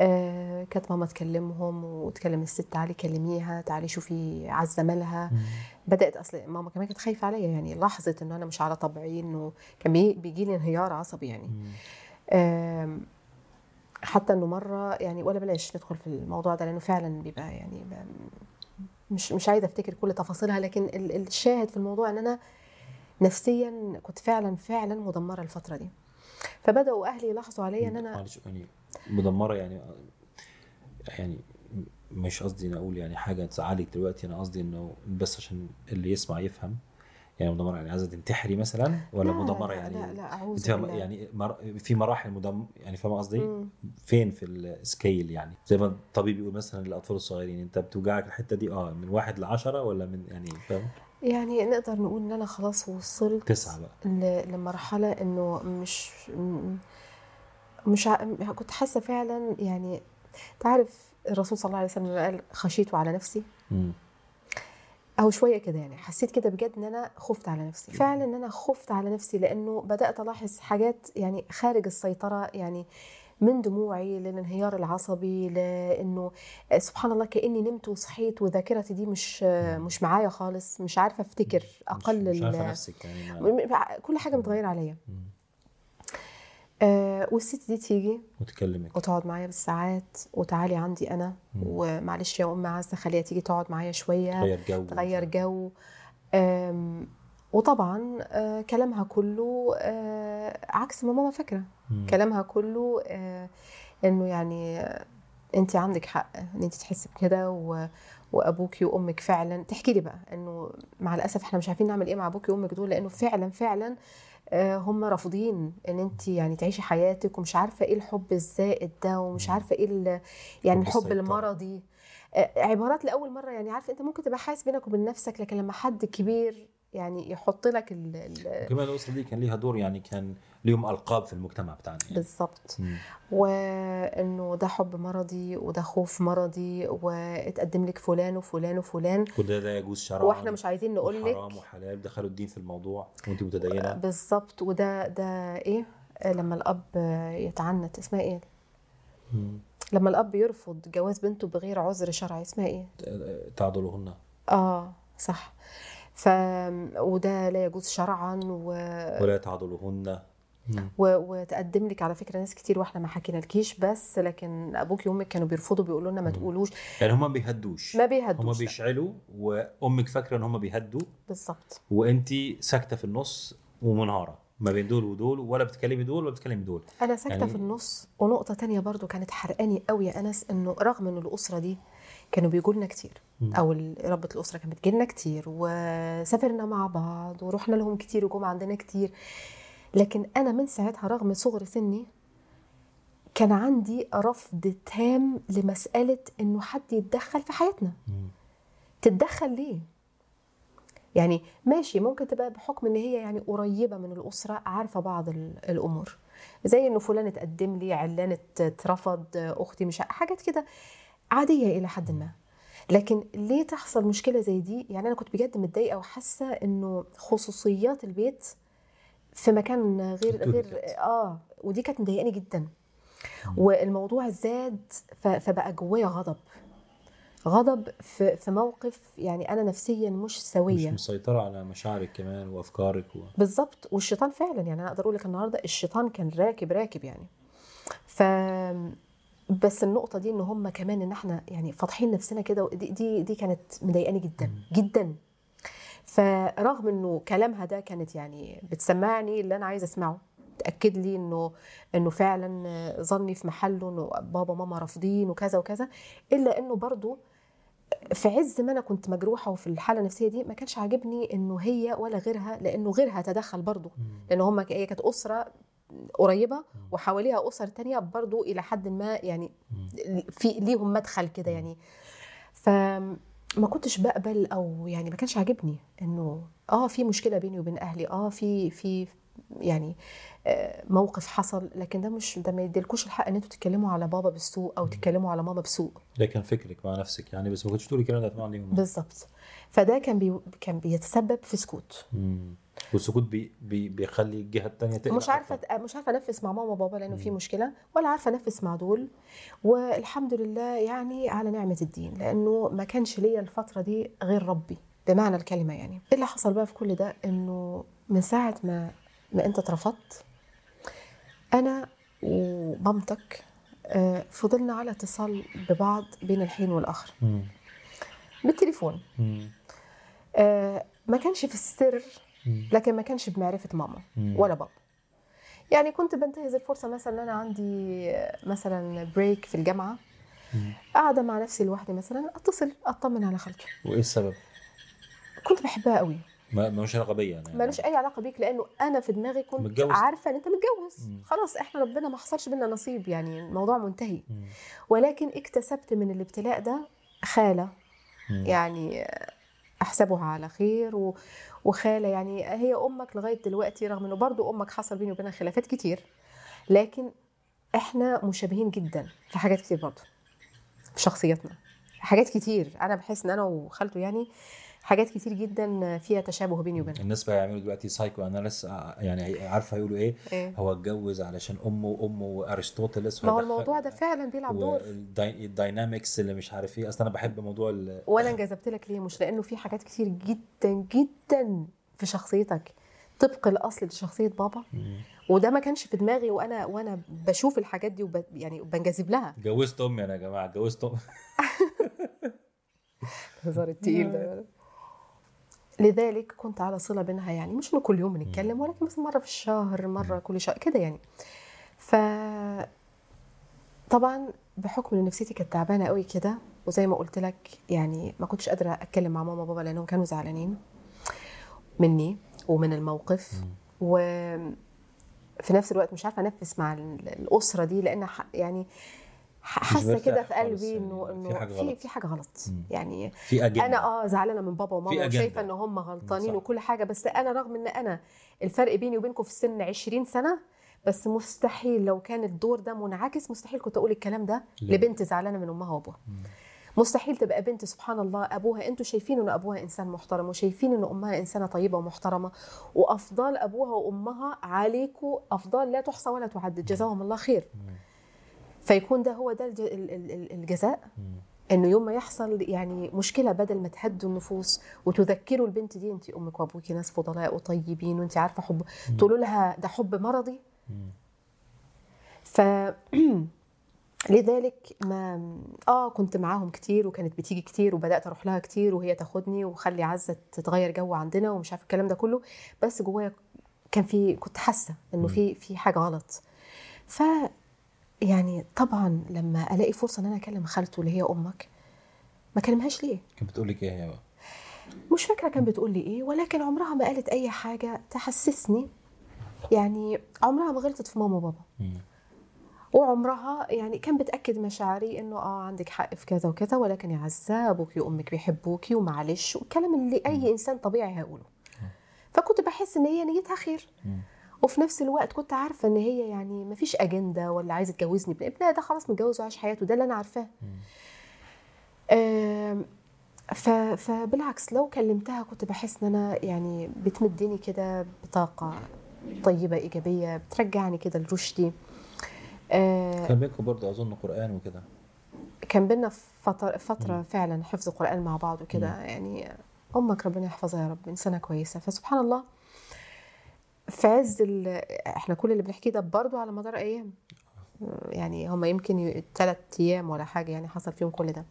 آه كانت ماما تكلمهم وتكلم الست تعالي كلميها تعالي شوفي عزة مالها. مم. بدأت أصل ماما كمان كانت خايفة عليا يعني لاحظت إنه أنا مش على طبعي إنه كان بي- بيجي لي انهيار عصبي يعني. حتى إنه مرة يعني ولا بلاش ندخل في الموضوع ده لأنه فعلا بيبقى يعني مش مش عايزة أفتكر كل تفاصيلها لكن ال- الشاهد في الموضوع إن أنا نفسيا كنت فعلا فعلا مدمرة الفترة دي. فبدأوا أهلي يلاحظوا عليا إن أنا مدمرة يعني يعني مش قصدي إن أقول يعني حاجة تزعلك دلوقتي أنا قصدي إنه بس عشان اللي يسمع يفهم. يعني مدمرة يعني عايزة تنتحري مثلا ولا لا مدمرة يعني لا لا أعوذ بالله. يعني مر... في مراحل مدم يعني فاهمة قصدي؟ فين في السكيل يعني؟ زي ما الطبيب يقول مثلا للأطفال الصغيرين أنت بتوجعك الحتة دي آه من واحد لعشرة ولا من يعني فاهم؟ يعني نقدر نقول إن أنا خلاص وصلت تسعة بقى. لمرحلة إنه مش مش ع... كنت حاسة فعلا يعني تعرف الرسول صلى الله عليه وسلم قال خشيت على نفسي؟ مم. أو شوية كده يعني حسيت كده بجد إن أنا خفت على نفسي. فعلا إن أنا خفت على نفسي لأنه بدأت ألاحظ حاجات يعني خارج السيطرة يعني من دموعي للانهيار العصبي لأنه سبحان الله كأني نمت وصحيت وذاكرتي دي مش مش معايا خالص مش عارفة أفتكر أقل مش, مش عارفة نفسك يعني كل حاجة متغيرة عليا. آه والست دي تيجي وتكلمك. وتقعد معايا بالساعات وتعالي عندي أنا. مم. ومعلش يا أم عزة خليها تيجي تقعد معايا شوية تغير جو. تغير جو. وطبعا آه، كلامها كله آه، عكس ما ماما فاكرة. كلامها كله آه، إنه يعني انت عندك حق إن انت تحسي بكده و... وابوكي وأمك فعلا. تحكي لي بقى إنه مع الأسف إحنا مش عارفين نعمل إيه مع ابوكي وأمك دول لأنه فعلا فعلا آه، هم رافضين إن أنت يعني تعيشي حياتك ومش عارفة إيه الحب الزائد ده ومش. عارفة إيه يعني حب الحب. المرضي آه، عبارات لأول مرة يعني عارفة أنت ممكن تبقى حاسس بينك وبين نفسك لكن لما حد كبير يعني يحط لك ال... ال... كمان الأسرة دي كان ليها دور يعني كان ليهم ألقاب في المجتمع بتاعنا يعني. بالظبط. وإنه ده حب مرضي وده خوف مرضي واتقدم لك فلان وفلان وفلان. كل ده لا يجوز شرعا وإحنا مش عايزين نقول لك حرام وحلال. دخلوا الدين في الموضوع وأنت متدينة. بالظبط وده ده إيه؟ لما الأب يتعنت. اسمها إيه؟ مم. لما الأب يرفض جواز بنته بغير عذر شرعي. اسمها إيه؟ تعضلوهن آه صح. ف وده لا يجوز شرعا و... ولا تعضلوهن مم. و... وتقدم لك على فكرة ناس كتير وإحنا ما حكينالكيش بس لكن أبوك وامك كانوا بيرفضوا بيقولوا لنا ما. تقولوش. يعني هم بيهدوش. ما هم بيهدوش لا. بيشعلوا وأمك فاكرة إن هم بيهدوا. بالظبط. وانت ساكتة في النص ومنهارة ما بين دول ودول ولا بتكلمي دول ولا بتكلمي دول. أنا ساكتة يعني- في النص ونقطة تانية برضو كانت حرقاني قوي يا أنس إنه رغم إنه الأسرة دي كانوا بيجوا لنا كتير. أو ربة الأسرة كانت بتجي لنا كتير وسافرنا مع بعض ورحنا لهم كتير وجم عندنا كتير. لكن أنا من ساعتها رغم صغر سني كان عندي رفض تام لمسألة إنه حد يتدخل في حياتنا. تتدخل ليه؟ يعني ماشي ممكن تبقى بحكم إن هي يعني قريبة من الأسرة عارفة بعض ال- الأمور. زي إنه فلان اتقدم لي علان ات- اترفض أختي مش حاجات كده. عادية إلى حد ما. لكن ليه تحصل مشكلة زي دي؟ يعني أنا كنت بجد متضايقة وحاسة إنه خصوصيات البيت في مكان غير غير. آه ودي كانت مضايقاني جدا. والموضوع زاد فبقى جوايا غضب. غضب في في موقف يعني أنا نفسيا مش مش سويه مسيطرة على مشاعرك كمان وأفكارك و... بالظبط والشيطان فعلا يعني أنا أقدر أقول لك النهارده الشيطان كان راكب راكب يعني. ف بس النقطة دي إن هم كمان إن إحنا يعني فاتحين نفسنا كده دي دي دي كانت مضايقاني جدا جدا. فرغم إنه كلامها ده كانت يعني بتسمعني اللي أنا عايزة أسمعه تأكد لي إنه إنه فعلا ظني في محله إنه بابا ماما رافضين وكذا وكذا إلا إنه برضو في عز ما أنا كنت مجروحة وفي الحالة النفسية دي ما كانش عاجبني إنه هي ولا غيرها لأنه غيرها تدخل برضو. لأن هم هي كانت أسرة قريبة وحواليها أسر تانية برضو إلى حد ما يعني في ليهم مدخل كده يعني. فما كنتش بقبل أو يعني ما كانش عاجبني إنه آه في مشكلة بيني وبين أهلي آه في في يعني آه، موقف حصل لكن ده مش ده ما يديلكوش الحق إن أنتوا تتكلموا على بابا بالسوء أو تتكلموا على ماما بسوء. ده كان فكرك مع نفسك يعني بس ما كنتش تقولي الكلام ده طبعا ليهم. بالظبط. فده كان بي كان بيتسبب في سكوت. مم. والسكوت بي بي بيخلي الجهة الثانية تقلق مش عارفة أكتر. مش عارفة أنفس مع ماما وبابا لأنه في. مشكلة ولا عارفة أنفس مع دول والحمد لله يعني على نعمة الدين لأنه ما كانش ليا الفترة دي غير ربي بمعنى الكلمة يعني إيه اللي حصل بقى في كل ده إنه من ساعة ما ما أنت اترفضت أنا ومامتك آه، فضلنا على اتصال ببعض بين الحين والآخر. بالتليفون. آه، ما كانش في السر. لكن ما كانش بمعرفة ماما. ولا بابا يعني كنت بنتهز الفرصة مثلا إن أنا عندي مثلا بريك في الجامعة. قاعدة مع نفسي لوحدي مثلا أتصل أطمن على خالته وإيه السبب؟ كنت بحبها قوي ما ملوش علاقة بيا يعني. ملوش أي علاقة بيك لأنه أنا في دماغي كنت متجوز. عارفة إن أنت متجوز مم. خلاص إحنا ربنا ما حصلش بينا نصيب يعني الموضوع منتهي مم. ولكن اكتسبت من الابتلاء ده خالة مم. يعني أحسبها على خير و... وخالة يعني هي أمك لغاية دلوقتي رغم إنه برضو أمك حصل بيني وبينها خلافات كتير لكن إحنا مشابهين جدا في حاجات كتير برضو في شخصياتنا حاجات كتير. أنا بحس إن أنا وخالته يعني حاجات كتير جدا فيها تشابه بيني وبينها. الناس بقى يعملوا دلوقتي psychoanalysis يعني عارفة هيقولوا إيه؟ إيه؟ هو اتجوز علشان أمه وأمه وارسطوطلس ما هو الموضوع ده فعلا بيلعب دور. وال dynamics اللي مش عارف إيه. أصل أنا بحب موضوع ال- وأنا انجذبت لك ليه؟ مش لأنه في حاجات كتير جدا جدا في شخصيتك. طبق الأصل لشخصية بابا. وده ما كانش في دماغي وأنا وأنا بشوف الحاجات دي وب يعني بنجذب لها. جوزت أمي أنا يا جماعة جوزت أمي. الهزار التقيل ده. لذلك كنت على صلة بينها يعني مش إنه كل يوم بنتكلم ولكن مثلا مرة في الشهر مرة كل شهر كده يعني. ف طبعا بحكم إن نفسيتي كانت تعبانة قوي كده وزي ما قلت لك يعني ما كنتش قادرة أتكلم مع ماما وبابا لأنهم كانوا زعلانين مني ومن الموقف. و في نفس الوقت مش عارفة أنفس مع ال- الأسرة دي لأن يعني حاسة كده في قلبي يعني، إنه في إنه حاجة في غلط. في حاجة غلط مم. يعني في أنا آه زعلانة من بابا وماما. وشايفة إن هم غلطانين. وكل حاجة بس أنا رغم إن أنا الفرق بيني وبينكم في السن 20 سنة بس مستحيل لو كان الدور ده منعكس مستحيل كنت أقول الكلام ده. لبنت زعلانة من أمها وأبوها مستحيل تبقى بنت سبحان الله أبوها أنتوا شايفين إن أبوها إنسان محترم وشايفين إن أمها إنسانة طيبة ومحترمة وافضال أبوها وأمها عليكم افضال لا تحصى ولا تعد جزاهم الله خير فيكون ده هو ده الج- ال- ال- ال- الجزاء. إنه يوم ما يحصل يعني مشكلة بدل ما تهدوا النفوس وتذكروا البنت دي انت أمك وأبوك ناس فضلاء وطيبين وانت عارفة حب تقولوا لها ده حب مرضي؟ ف لذلك ما آه كنت معاهم كتير وكانت بتيجي كتير وبدأت أروح لها كتير وهي تاخدني وخلي عزة تتغير جو عندنا ومش عارفة الكلام ده كله. بس جوايا كان في كنت حاسة إنه في في حاجة غلط. ف يعني طبعا لما ألاقي فرصة إن أنا أكلم خالته اللي هي أمك ما كلمهاش ليه؟ كانت بتقول لك إيه هي بقى؟ مش فاكرة كان بتقول لي إيه ولكن عمرها ما قالت أي حاجة تحسسني. يعني عمرها ما غلطت في ماما وبابا. وعمرها يعني كان بتأكد مشاعري إنه آه عندك حق في كذا وكذا ولكن يا عزة أبوك وامك بيحبوكي ومعلش والكلام اللي أي إنسان طبيعي هيقوله. فكنت بحس إن هي نيتها خير. وفي نفس الوقت كنت عارفة إن هي يعني ما فيش أجندة ولا عايزة تجوزني. ابن ابنها ده خلاص متجوز وعايش حياته ده اللي أنا عارفاه. فبالعكس لو كلمتها كنت بحس إن أنا يعني بتمدني كده بطاقة طيبة إيجابية بترجعني كده لرشدي. آه، كان بينكم برضه أظن قرآن وكده. كان بينا فترة, فترة فعلا حفظ قرآن مع بعض وكده. يعني أمك ربنا يحفظها يا رب إنسانة كويسة. فسبحان الله في عز إحنا كل اللي بنحكيه ده برضه على مدار أيام. يعني هم يمكن ثلاث أيام ولا حاجة يعني حصل فيهم كل ده.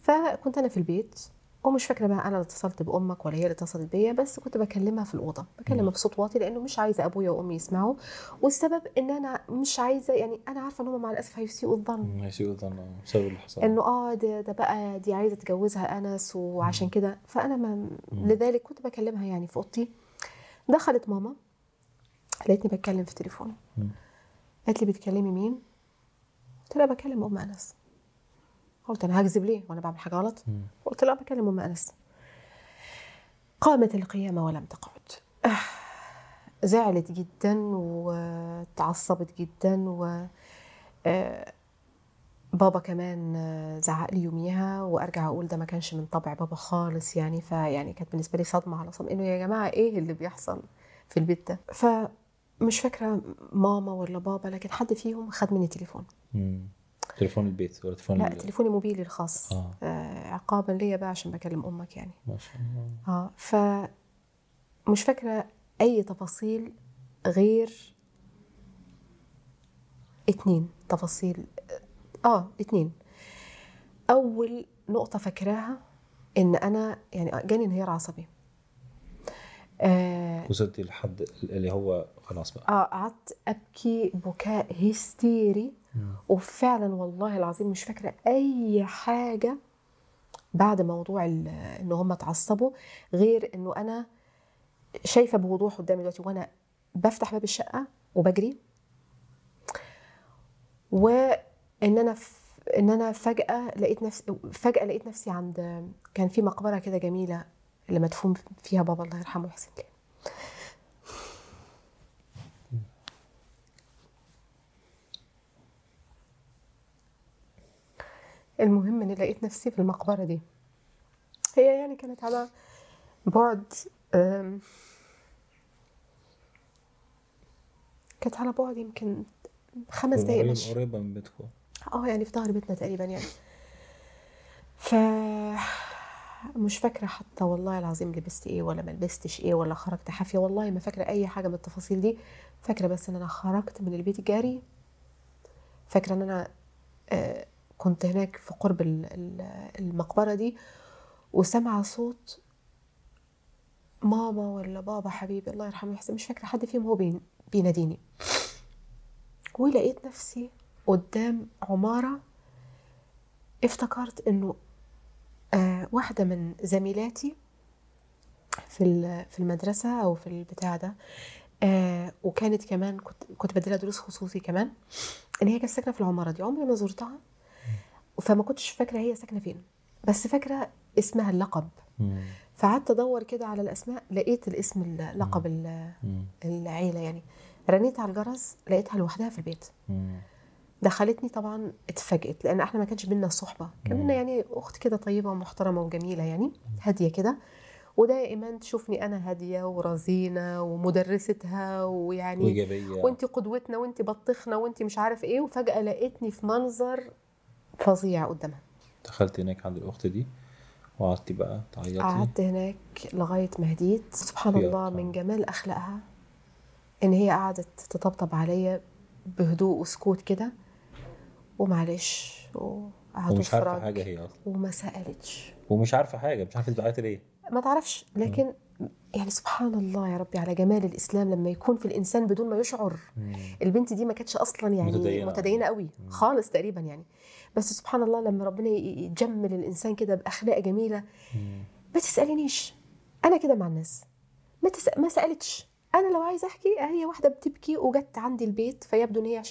فكنت أنا في البيت ومش فاكرة بقى أنا اللي اتصلت بأمك ولا هي اللي اتصلت بيا بس كنت بكلمها في الأوضة بكلمها بصوت واطي لأنه مش عايزة أبويا وأمي يسمعوا. والسبب إن أنا مش عايزة يعني أنا عارفة إن هم مع الأسف هيسيئوا الظن. ماشي اظن بسبب اللي حصل. إنه آه ده, ده بقى دي عايزة تجوزها أنس وعشان كده. فأنا ما لذلك كنت بكلمها يعني في أوضتي. دخلت ماما. لقيتني بتكلم في تليفون مم. قالت لي بتكلمي مين؟ قلت لها بكلم أم أنس. قلت أنا هكذب ليه؟ وأنا بعمل حاجة غلط؟ قلت لها بكلم أم أنس. قامت القيامة ولم تقعد. آه، زعلت جدا وتعصبت جدا و آه، بابا كمان زعق لي يوميها وأرجع أقول ده ما كانش من طبع بابا خالص يعني فيعني كانت بالنسبة لي صدمة على صدمة. إنه يا جماعة إيه اللي بيحصل في البيت ده؟ فمش فاكرة ماما ولا بابا لكن حد فيهم خد مني تليفون. مم. تليفون البيت ولا تليفون لا ال- تليفوني موبيلي الخاص. آه. آه عقابا ليا بقى عشان بكلم أمك يعني. ما شاء الله. آه ف مش فاكرة أي تفاصيل غير اتنين تفاصيل. آه اتنين. أول نقطة فاكراها إن أنا يعني جاني انهيار عصبي. آه وصلتي لحد اللي هو خلاص بقى. آه قعدت أبكي بكاء هستيري. وفعلا والله العظيم مش فاكرة أي حاجة بعد موضوع إن هم اتعصبوا غير إنه أنا شايفة بوضوح قدامي دلوقتي وأنا بفتح باب الشقة وبجري. وإن أنا. إن أنا فجأة لقيت نفسي فجأة لقيت نفسي عند كان في مقبرة كده جميلة اللي مدفون فيها بابا الله يرحمه ويحسن ليه. المهم إني لقيت نفسي في المقبرة دي. هي يعني كانت على بعد كانت على بعد يمكن خمس دقايق مشي قريبة من بيتكم. آه يعني في ظهر بيتنا تقريبا يعني. ف مش فاكرة حتى والله العظيم لبست إيه ولا ما لبستش إيه ولا خرجت حافية. والله ما فاكرة أي حاجة من التفاصيل دي. فاكرة بس إن أنا خرجت من البيت جاري. فاكرة إن أنا آه، كنت هناك في قرب ال- ال- المقبرة دي. وسمع صوت ماما ولا بابا حبيبي الله يرحمه ويحسن مش فاكرة حد فيهم هو بين- بيناديني. ولقيت نفسي قدام عمارة. افتكرت إنه واحدة من زميلاتي في ال- في المدرسة أو في البتاع ده آه وكانت كمان كنت كنت بديلها دروس خصوصي كمان إن هي كانت ساكنة في العمارة دي عمري ما زرتها فما كنتش فاكرة هي ساكنة فين بس فاكرة اسمها اللقب. فقعدت أدور كده على الأسماء لقيت الاسم اللقب ال- مم. العيلة يعني رنيت على الجرس لقيتها لوحدها في البيت مم. دخلتني طبعا اتفاجئت لأن إحنا ما كانش بينا صحبة. كان. بينا يعني أخت كده طيبة ومحترمة وجميلة يعني هادية كده. ودائما تشوفني أنا هادية ورزينة ومدرستها ويعني وإيجابية. وانت قدوتنا وانت بطخنا وانت مش عارف إيه وفجأة لقيتني في منظر فظيع قدامها. دخلت هناك عند الأخت دي وقعدتي بقى تعيطي. قعدت هناك لغاية ما هديت. سبحان الله. من جمال أخلاقها إن هي قعدت تطبطب عليا بهدوء وسكوت كده. ومعلش ومش عارفة. حاجة هي أصلا وما سألتش ومش عارفة حاجة مش عارفة بتعيطي ليه ما تعرفش لكن يعني سبحان الله يا ربي على جمال الإسلام لما يكون في الإنسان بدون ما يشعر مم. البنت دي ما كانتش أصلا يعني. متدينة, متدينة قوي مم. خالص تقريبا يعني بس سبحان الله لما ربنا يجمل الإنسان كده بأخلاق جميلة مم. ما تسألنيش أنا كده مع الناس ما تس... ما سألتش أنا لو عايزة أحكي هي واحدة بتبكي وجت عندي البيت فيبدو إن هي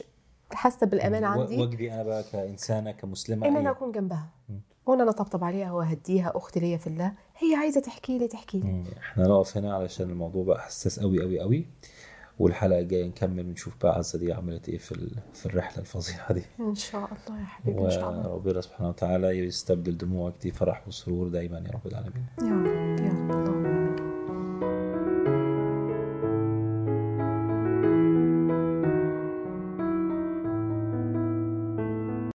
حاسة بالأمان و- عندي. واجبي أنا بقى كإنسانة كمسلمة ان أنا. أكون جنبها. مم. وان أنا اطبطب عليها واهديها أختي ليا في الله. هي عايزة تحكي لي تحكي لي. إحنا نقف هنا علشان الموضوع بقى حساس قوي قوي قوي والحلقة الجاية نكمل ونشوف بقى عزة دي عملت إيه في في الرحلة الفظيعة دي. إن شاء الله يا حبيبي إن شاء الله. وربنا سبحانه وتعالى يستبدل دموعك دي فرح وسرور دايما يا رب العالمين. يا رب.